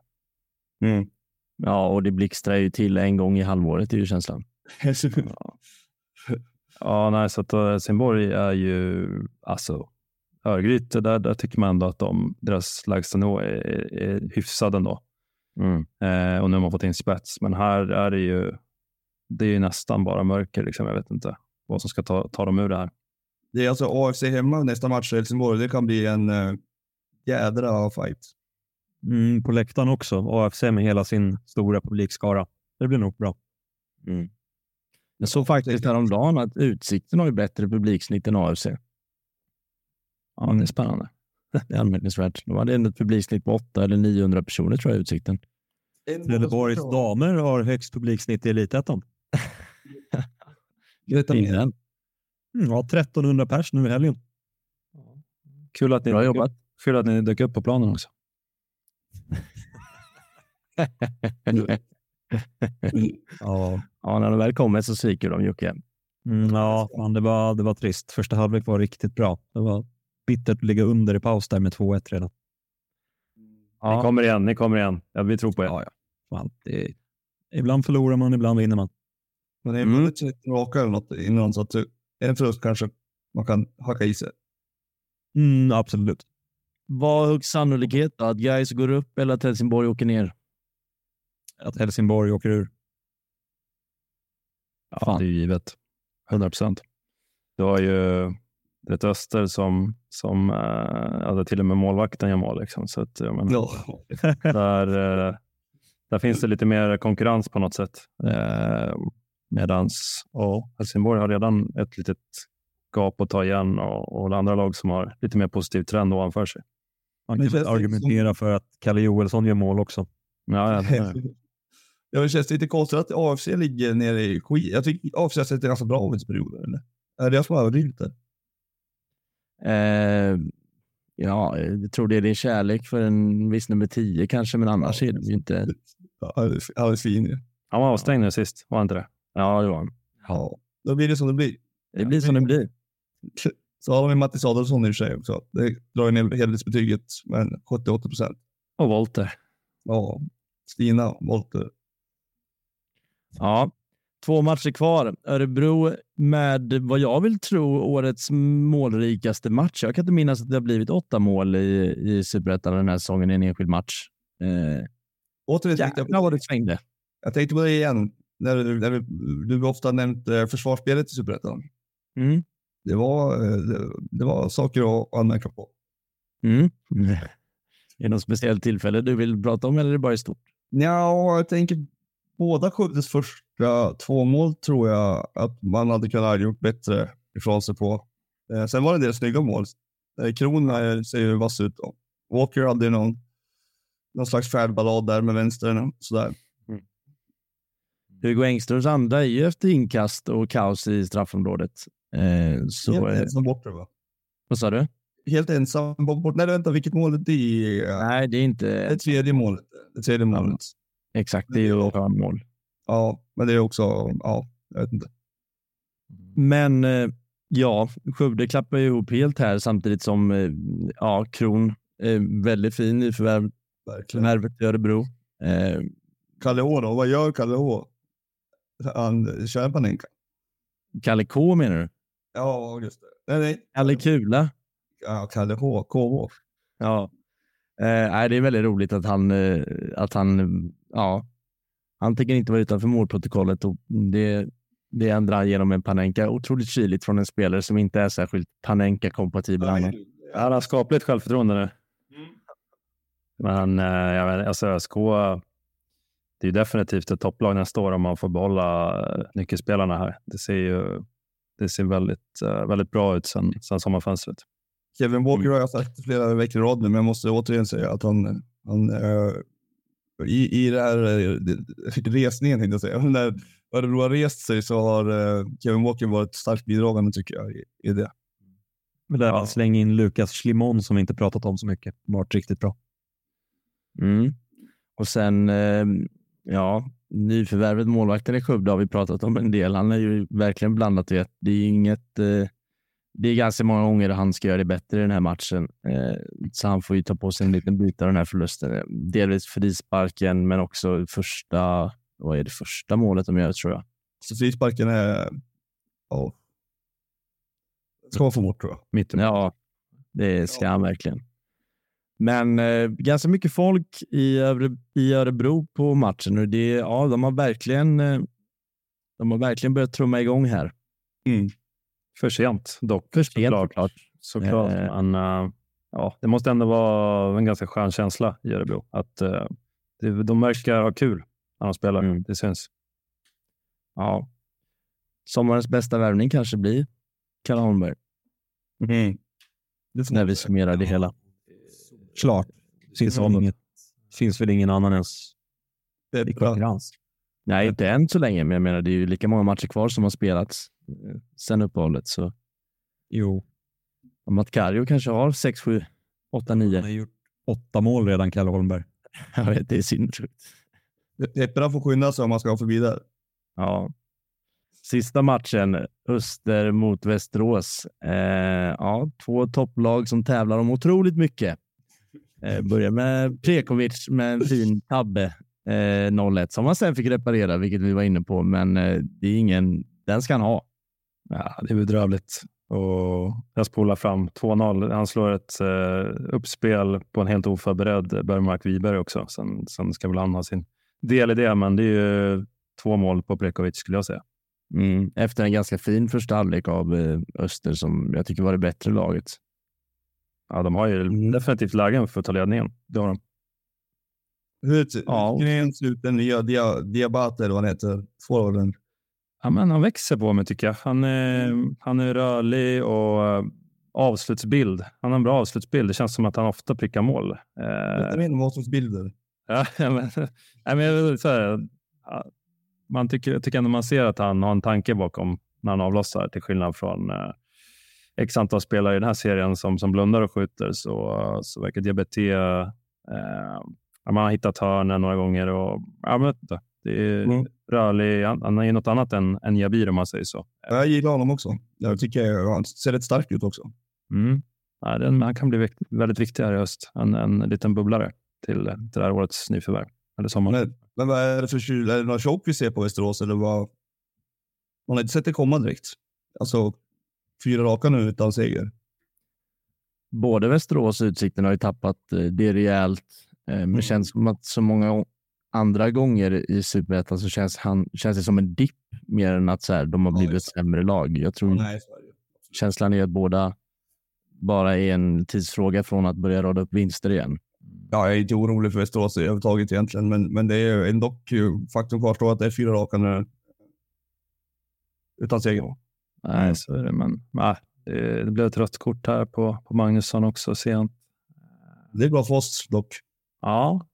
Ja, och det blixtrar ju till en gång i halvåret, är ju känslan. Ja, nej, så att Helsingborg är ju alltså Örgryte, där, där tycker man ändå att de, deras lägstanivå är, är hyfsad ändå. Mm. Eh, och nu har man fått in spets, men här är det ju, det är ju nästan bara mörker. Liksom, jag vet inte. vad som ska ta, ta dem ur det här. Det är alltså AFC hemma nästa match i Helsingborg. Det kan bli en uh, jädra fight. Mm, på läktaren också. AFC med hela sin stora publikskara. Det blir nog bra. Mm. Jag såg faktiskt häromdagen att Utsikten har ju bättre publiksnitt än AFC. Ja, det är spännande. Det är anmärkningsvärt. De hade ett publiksnitt på 8 eller 900 personer tror jag, Utsikten. Trelleborgs damer har högst publiksnitt i Elitettan. Ingen. Mm, ja, 1300 pers nu i helgen. Kul att ni, Bra jobbat. Kul att ni dök upp på planen också. Ja, ja, när de väl kommer så sviker de Jocke. mm, ja man, det, var, det var trist. Första halvlek var riktigt bra. Det var bittert att ligga under i paus där med 2-1 redan. Ni kommer igen, ni kommer igen. Ja, vi tror på er. Ja, ja. Fan, det, ibland förlorar man, ibland vinner man. Men det är Mm. vunnit 30 raka eller något innan, så att en förlust kanske man kan hacka i sig. Mm, absolut. Vad är högst sannolikhet då? Att Gais går upp eller att Helsingborg åker ner? Att Helsingborg åker ur. Ja, Fan. det är ju givet. 100 procent. Du har ju ett Öster som, som äh, hade till och med målvakten gör mål. Liksom. Så att, menar, Ja. där, eh, där finns det lite mer konkurrens på något sätt. Eh, medans och Helsingborg har redan ett litet gap att ta igen och, och det andra lag som har lite mer positiv trend ovanför sig. Man Men kan det argumentera för att Kalle Joelsson gör mål också. Ja, ja, det- Ja, det känns lite konstigt att AFC ligger nere i skit. Jag tycker AFC har sett ganska bra ut i perioder. Eller? Är det jag som har överdrivit det? Eh, ja, jag tror det är din kärlek för en viss nummer 10 kanske, men annars är det ju inte. Ja, alldeles, alldeles fin ju. han var avstängd nu sist, var han inte det? Ja, det var han. Ja. Då blir det som det blir. Det blir som det blir. Så har ju Mattis Adolfsson i och för sig också. Det drar ju ner helhetsbetyget med 78 procent. Och Volter. Ja, Stina Wolter. Ja, två matcher kvar. Örebro med vad jag vill tro årets målrikaste match. Jag kan inte minnas att det har blivit åtta mål i, i Superettan den här säsongen i en enskild match. Eh, Återigen jag, vad det svängde. jag tänkte på det igen. När, du- när du, du ofta nämnt eh, försvarsspelet i Superettan. Mm. Det var, eh, det, det var saker att anmärka på. Mm. Är det något speciellt tillfälle du vill prata om eller är det bara i stort? Ja, jag tänker båda Skövdes första två mål tror jag att man hade kunnat ha gjort bättre ifrån sig på. Eh, sen var det en del snygga mål. Eh, Kron eh, ser ju vass ut. Då. Walker hade ju någon, någon slags färdballad där med vänstern. Sådär. Hugo Engströms andra är ju efter inkast och kaos i straffområdet. Eh, så, Helt eh, ensam borta va? vad sa du? Helt ensam bort. Nej, vänta, vilket mål är det? Nej, det är inte Det tredje målet. Det tredje målet. exakt. Det är ju mål. Ja, men det är också, ja, jag vet inte. Men eh, ja, Skövde klappar ju ihop helt här samtidigt som eh, ja, Kron är väldigt fin i förvärv, Verkligen. förvärvet i Örebro. Eh, Kalle Å då? Vad gör Kalle Å? Han en panenka. Kalle K menar du? Ja, just det. Nej, nej. Kalle Kula? Ja, Kalle H. KH. Ja. Eh, det är väldigt roligt att han, eh, att han, ja, han tänker inte vara utanför målprotokollet och det, det ändrar han genom en Panenka. Otroligt kyligt från en spelare som inte är särskilt Panenka-kompatibel. annars. Han har skapligt självförtroende nu. Men eh, jag vet, alltså ÖSK, det är ju definitivt ett topplag nästa år om man får behålla eh, nyckelspelarna här. Det ser ju det ser väldigt, eh, väldigt bra ut sen, sen sommarfönstret. Kevin Walker har jag sagt flera veckor i rad nu, men jag måste återigen säga att han, han eh, i, i det här eh, resningen, tänkte jag säga, när Örebro har rest sig så har eh, Kevin Walker varit starkt bidragande tycker jag i, i det. Men där släng in Lukas Schlimon som vi inte pratat om så mycket. Varit riktigt bra. Mm. Och sen, eh, ja, nyförvärvet målvakten i Skövde har vi pratat om en del. Han är ju verkligen blandat i ett. Det är inget, eh, det är ganska många gånger han ska göra det bättre i den här matchen. Eh, så han får ju ta på sig en liten bit av den här förlusten. Delvis frisparken, men också första, vad är det första målet de gör tror jag. Så frisparken är, ja, ska man få bort tror jag. Mitt Ja, det ska han verkligen. Men eh, ganska mycket folk i, Öre, i Örebro på matchen och det, ja, de har verkligen. Eh, de har verkligen börjat trumma igång här. För sent dock. För sent såklart. såklart. såklart. Eh. Men eh, ja, det måste ändå vara en ganska skön känsla i Örebro. Att, eh, det, de verkar ha kul när de spelar. Mm. Det syns. Ja. Sommarens bästa värvning kanske blir Kalle Holmberg. Mm. Det När vi summerar det hela. Klart. Finns, Mm. inget, finns väl ingen annan ens Det är i konkurrens. Nej, inte än så länge, men jag menar det är ju lika många matcher kvar som har spelats sen uppehållet. Så Jo. Matkario kanske har 6, 7, 8, Han 9. har gjort åtta mål redan, Kalle Holmberg. Jag vet, det är sinnessjukt. Pepparna får skynda sig om man ska få vidare. Ja. Sista matchen, Öster mot Västerås. Eh, ja, två topplag som tävlar om otroligt mycket. Eh, börjar med Prekovic med en fin tabbe. Eh, 0-1 som han sen fick reparera, vilket vi var inne på. Men eh, det är ingen, den ska han ha. Ja, det är bedrövligt. Och jag spolar fram 2-0. Han slår ett eh, uppspel på en helt oförberedd Bergmark Wiberg också. Sen, sen ska väl han ha sin del i det, men det är ju två mål på Prekovic skulle jag säga. Mm. Efter en ganska fin första halvlek av eh, Öster som jag tycker var det bättre laget. Ja, de har ju definitivt lägen för att ta ledningen. Det har de. Hur Ja. ja. ut den nya dia, Diabate eller vad han heter? Forwarden. Ja, men han växer på mig tycker jag. Han är, han är rörlig och eh, avslutsbild. Han har en bra avslutsbild. Det känns som att han ofta prickar mål. Berätta mer om Målsons-bilder. Ja, men, nej, men säga, ja, man tycker, jag tycker ändå man ser att han har en tanke bakom när han avlossar, till skillnad från eh, x antal spelare i den här serien som, som blundar och skjuter, så, så verkar Diabeté eh, ja, man har hittat hörnen några gånger och ja, men, det är Mm. Rörlig. Han, är ju något annat än, än Jabir om man säger så. Jag gillar honom också. Jag tycker han ser rätt stark ut också. Mm. Ja, den, han kan bli väldigt viktig här i höst. En, en liten bubblare till, till det här årets nyförvärv. Eller sommar. Men, men vad är det för kyl? Är det några chock vi ser på Västerås eller vad? Man har inte sett det komma direkt. Alltså fyra raka nu utan seger. Både Västerås och Utsikten har ju tappat eh, det rejält. Eh, men det känns som att så många andra gånger i Superettan så känns, han, känns det som en dipp mer än att så här, de har blivit ett sämre lag. Jag tror Nej, känslan är att båda bara är en tidsfråga från att börja rada upp vinster igen. Ja, jag är inte orolig för Västerås överhuvudtaget egentligen, men, men det är ändå faktum kvarstår att det är fyra raka nu. Utan seger. Nej, så är det. Men nej, det, det blev ett rött kort här på, på Magnusson också sent. Det är bra för oss dock. Ja,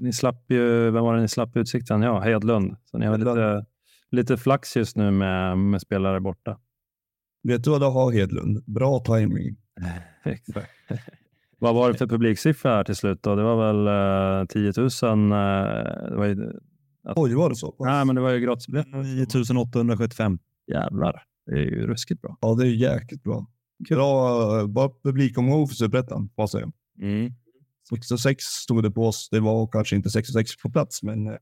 ni slapp ju, vem var det ni slapp Utsikten? Ja, Hedlund. Så ni har lite, lite flax just nu med, med spelare borta. Vet du vad du har Hedlund? Bra timing. Vad var det för publiksiffra här till slut? Då? Det var väl eh, 10 000? Eh, det var ju, att... Oj, var det så? Nej, men det var ju gratis. 9 875. Jävlar, det är ju ruskigt bra. Ja, det är ju jäkligt bra. Kul. Bra, eh, bra publikomgång för Superettan, får jag. Mm. 66 stod det på oss. Det var kanske inte 66 på plats, men. Eh,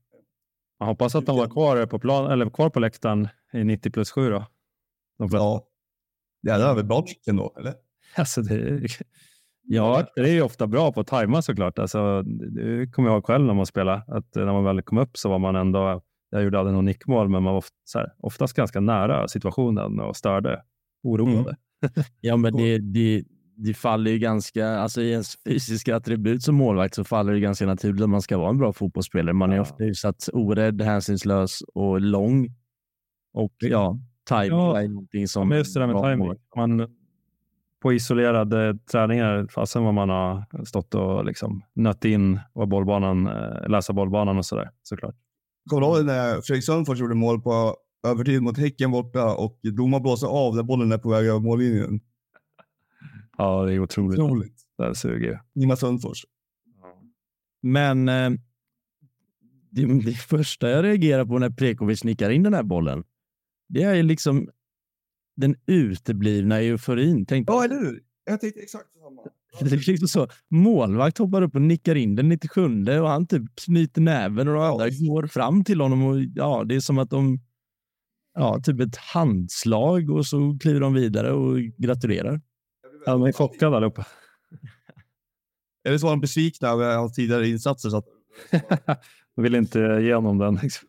man hoppas att de var kvar på plan eller kvar på läktaren i 90 plus 7 då. De ja, det är väl bra ändå, eller? Alltså det är... Ja, det är ju ofta bra på att tajma såklart. Alltså, det kommer jag ihåg själv när man spelade, att när man väl kom upp så var man ändå, jag gjorde aldrig något nickmål, men man var ofta, så här, oftast ganska nära situationen och störde, oroade. Mm. Ja, men det, det, det faller ju ganska, alltså i ens fysiska attribut som målvakt så faller det ganska naturligt att man ska vara en bra fotbollsspelare. Man är Ja. ofta hyfsat orädd, hänsynslös och lång. Och ja, timing Ja, är någonting som... Ja, just det där med timing. Man, på isolerade träningar, fastän vad man har stått och liksom nött in och bollbanan, eh, läsa bollbanan och sådär såklart. Kommer du ihåg när Fredrik Sundfors gjorde mål på övertid mot Häcken borta och domaren blåser av när bollen är på väg över mållinjen? Ja, det är otroligt. Otroligt. Det här suger. Ingmar Sundfors. Men eh, det, det första jag reagerar på när Prekovic nickar in den här bollen, det är liksom den uteblivna euforin. Tänk Ja, eller hur? Jag tänkte exakt samma. Det är liksom så. Målvakt hoppar upp och nickar in den 97 och han typ knyter näven och de andra går fram till honom. och ja, Det är som att de... Ja, typ ett handslag och så kliver de vidare och gratulerar. Ja, de är chockade allihopa. Eller så var de besvikna över hans tidigare insatser. Så att, De vill inte ge honom den. Liksom.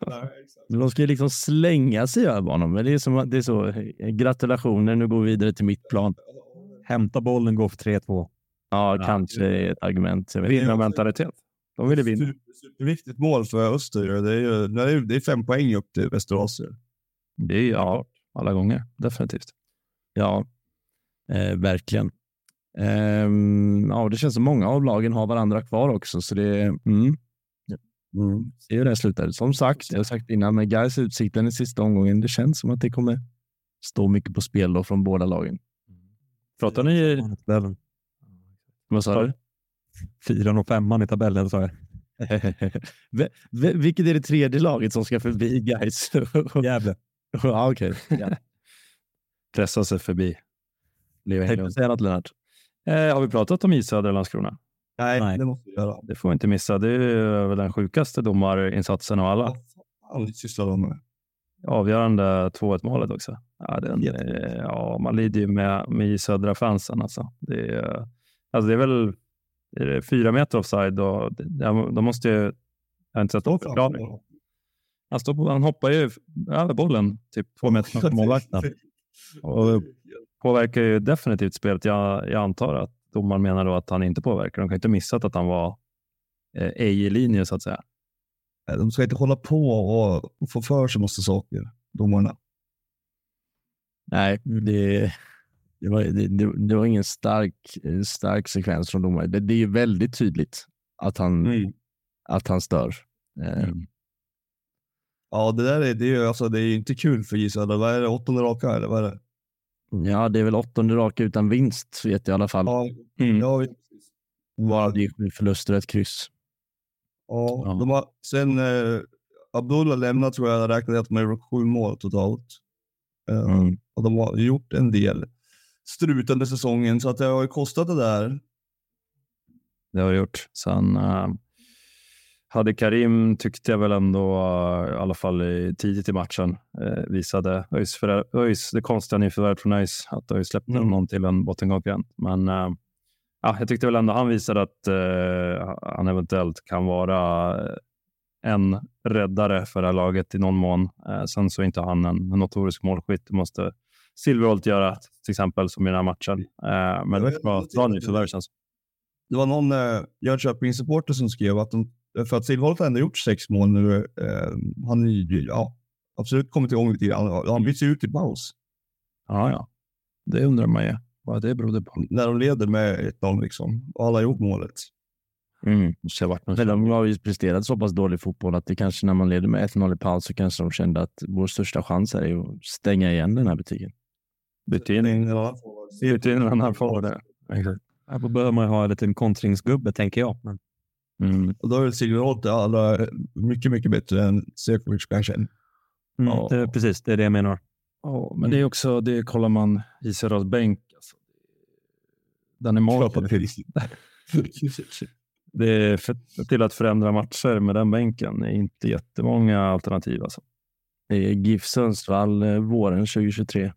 De ska ju liksom slänga sig över honom. Men det är, som, det är så. Gratulationer, nu går vi vidare till mitt plan. Hämta bollen, gå för 3-2. Ja, Ja. kanske är ett argument. Vinnarmentalitet. De ville vinna. Super- Superviktigt mål för Öster. Det är, ju, det är, det är fem poäng upp till Västerås. Det är ja, alla gånger. Definitivt. Ja, eh, verkligen. Ehm, ja, det känns som många av lagen har varandra kvar också, så det mm, ser hur det slutar. Som sagt, jag har sagt innan, med Gais utsikten i sista omgången, det känns som att det kommer stå mycket på spel då från båda lagen. Pratar ni... Tabellen. Vad sa du? Fyran och femman i tabellen sa jag. Vilket är det tredje laget som ska förbi Gais? Gävle. ja, okej. Ja. Pressa sig förbi. Leo Tänkte Englund. säga något, Lennart? Eh, har vi pratat om Ishöder och Landskrona? Nej, Nej. det måste vi göra. Det får vi inte missa. Det är väl den sjukaste domarinsatsen av alla. Vad fan sysslar de med? Avgörande 2-1 målet också. Ja, den, eh, ja, man lider ju med, med södra fansen. Alltså. Det, är, alltså det är väl är det fyra meter offside och det- de, de måste ju... Jag har inte sett någon förklaring. Han, står på, han hoppar ju över bollen typ två meter framför målvakten. Och påverkar ju definitivt spelet. Jag, jag antar att domaren menar då att han inte påverkar. De kan inte ha missat att han var eh, ej i linje så att säga. De ska inte hålla på och, få för sig massa saker, domarna. Nej, det, det, var, det, det, var ingen stark, stark sekvens från domaren. Det, det är ju väldigt tydligt att han, att han stör. Eh, Ja, det där är, det är, ju- alltså, det är inte kul för Södra. Vad är det, åttonde raka eller vad är det? Ja, det är väl åttonde raka utan vinst, vet jag i alla fall. Ja, Mm. ja, Bara det är sju förluster ett kryss. ja, Ja. De har, sen eh, Abdullah lämnat tror jag, räknade jag med sju mål totalt. Eh, Mm. Och de har gjort en del strut under säsongen, så att det har ju kostat det där. Det har det gjort. Sen uh, hade Karim, tyckte jag väl ändå, eh, i alla fall i, tidigt i matchen, uh, visade ÖIS, för, ÖIS, det konstiga nyförvärvet från ÖIS, att ÖIS släppte Mm. någon till en bottenkonkurrent. Men eh, ja, jag tyckte väl ändå han visade att eh, han eventuellt kan vara eh, en räddare för det här laget i någon mån. Eh, sen så är inte han en, notorisk målskytt. Det måste Silverholt göra, till exempel, som i den här matchen. Eh, men det var bra nyförvärv känns det Det var någon eh, Jönköpings-supporter som skrev att de, för att Silverholt har ändå gjort sex mål nu. Eh, han är ju, ja, absolut kommit igång lite grann. Han byts ju ut i paus Ja, ja. Det undrar man ju vad det berodde på. när de leder med 1-0 liksom. Och alla har gjort målet. Mm. Men de har ju presterat så pass dålig fotboll att det kanske när man leder med 1-0 i paus så kanske de kände att vår största chans är att stänga igen den här butiken. bytte in, en annan forward. Exakt. Här behöver man ju ha en liten kontringsgubbe, tänker jag. Men, Mm. Och då är Silverholt alla mycket, mycket bättre än Sefcovic kanske. mm, Ja. det, precis, det är det jag menar. Ja, men det är också, det kollar man i Södras bänk. Alltså. Den är mager. Det är för, till att förändra matcher med den bänken är inte jättemånga alternativ. Alltså. Det är GIF Sundsvall eh, våren 2023.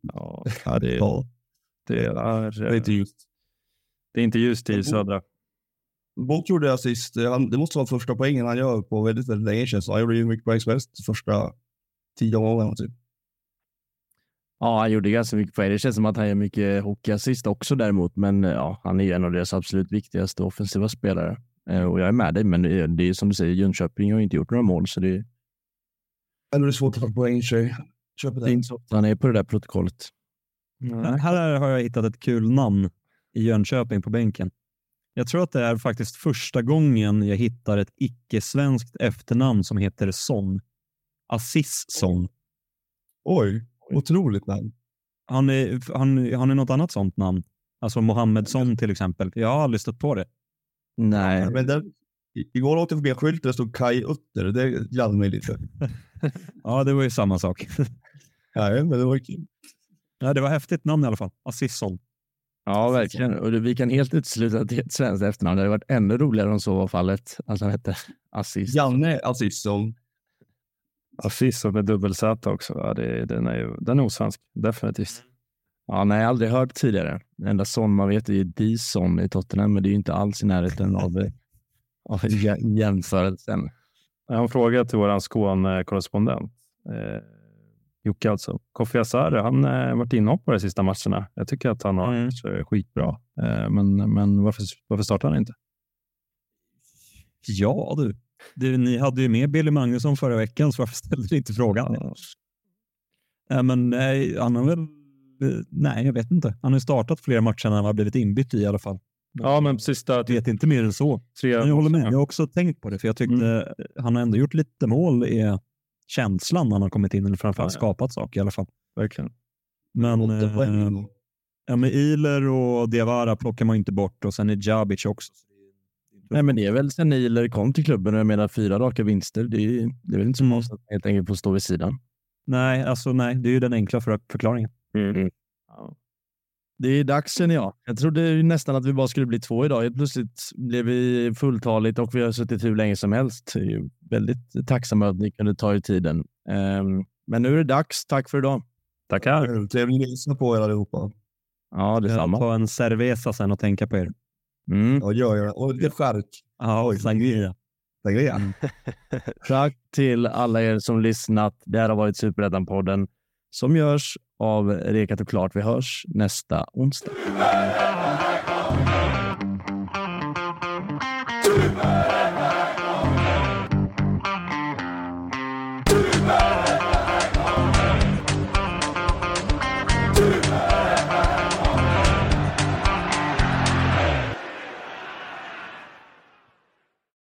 Ja, ja, det, Ja, det, är, det är inte just. det är inte ljust i Södra. Bok gjorde assist. Han, det måste vara första poängen han gör på väldigt, väldigt länge. Så han gjorde ju mycket poäng som helst första tio omgångarna typ. Ja, han gjorde ganska mycket poäng. Det känns som att han gör mycket hockeyassist också däremot. Men eh, ja, han är ju en av deras absolut viktigaste offensiva spelare. Eh, Och jag är med dig, men det är, det är som du säger, Jönköping har ju inte gjort några mål, så det, är- Ändå är det svårt att få poäng i sig. Det är inte så att han är på det där protokollet. Här har jag hittat ett kul namn i Jönköping på bänken. Jag tror att det är faktiskt första gången jag hittar ett icke-svenskt efternamn som heter Son. Assisson. Oj, otroligt namn. Han är, han, han är något annat sånt namn. Alltså Mohamedsson till exempel. Jag har aldrig stött på det. Nej, Men där, igår åkte jag förbi en skylt där det stod Kai Utter. Det gladde mig lite. Ja, det var ju samma sak. Nej, men det var kul. Ja, det var häftigt namn i alla fall. Assisson. Ja verkligen. Och vi kan helt utesluta att det är ett svenskt efternamn. Det hade varit ännu roligare om så var fallet. Att han hette Assist. Janne Assisson. Assis med dubbel Z också. Ja, det, den, är ju, den är osvensk, definitivt. Ja, nej, aldrig hört tidigare. Den enda son man vet är ju Dison i Tottenham, men det är ju inte alls i närheten av, av jä- jämförelsen. Jag har en fråga till vår Skåne-korrespondent. Eh, Jocke alltså. Kofi Asare, han har eh, varit inhoppare de sista matcherna. Jag tycker att han har Mm. varit eh, skitbra. Eh, men men varför, varför startar han inte? Ja du. du. Ni hade ju med Billy Magnusson förra veckan, så varför ställde ni inte frågan? Nej, men nej, han har väl... Nej, jag vet inte. Han har startat flera matcher när han har blivit inbytt i i alla fall. Ja, men sista Jag vet inte mer än så. tre Men jag håller med. Jag har också tänkt på det, för jag tyckte han har ändå gjort lite mål i känslan när han har kommit in, eller framförallt Ja, ja. skapat saker i alla fall. Verkligen. Men, eh, ja, med Iler och Diawara plockar man inte bort och sen är Djabic också. Nej, men det är väl sen Niler kom till klubben och jag menar fyra raka vinster. Det är, det är väl inte så Mm. konstigt att helt enkelt får stå vid sidan. Nej, alltså nej, det är ju den enkla för förklaringen. Det är dags känner jag. Jag trodde ju nästan att vi bara skulle bli två idag. Helt plötsligt blev vi fulltaligt och vi har suttit hur länge som helst. Jag är ju väldigt tacksamma att ni kunde ta er tiden. Ehm, men nu är det dags. Tack för idag. Tackar. Trevligt att lyssna på er allihopa. Ja, Jag detsamma. tar en cerveza sen och tänka på er. Mm. Ja, gör jag. Och lite skärk. Ja, sangria. Sangria. Tack till alla er som lyssnat. Det här har varit Superettan-podden som görs av Rekat och Klart. Vi hörs nästa onsdag.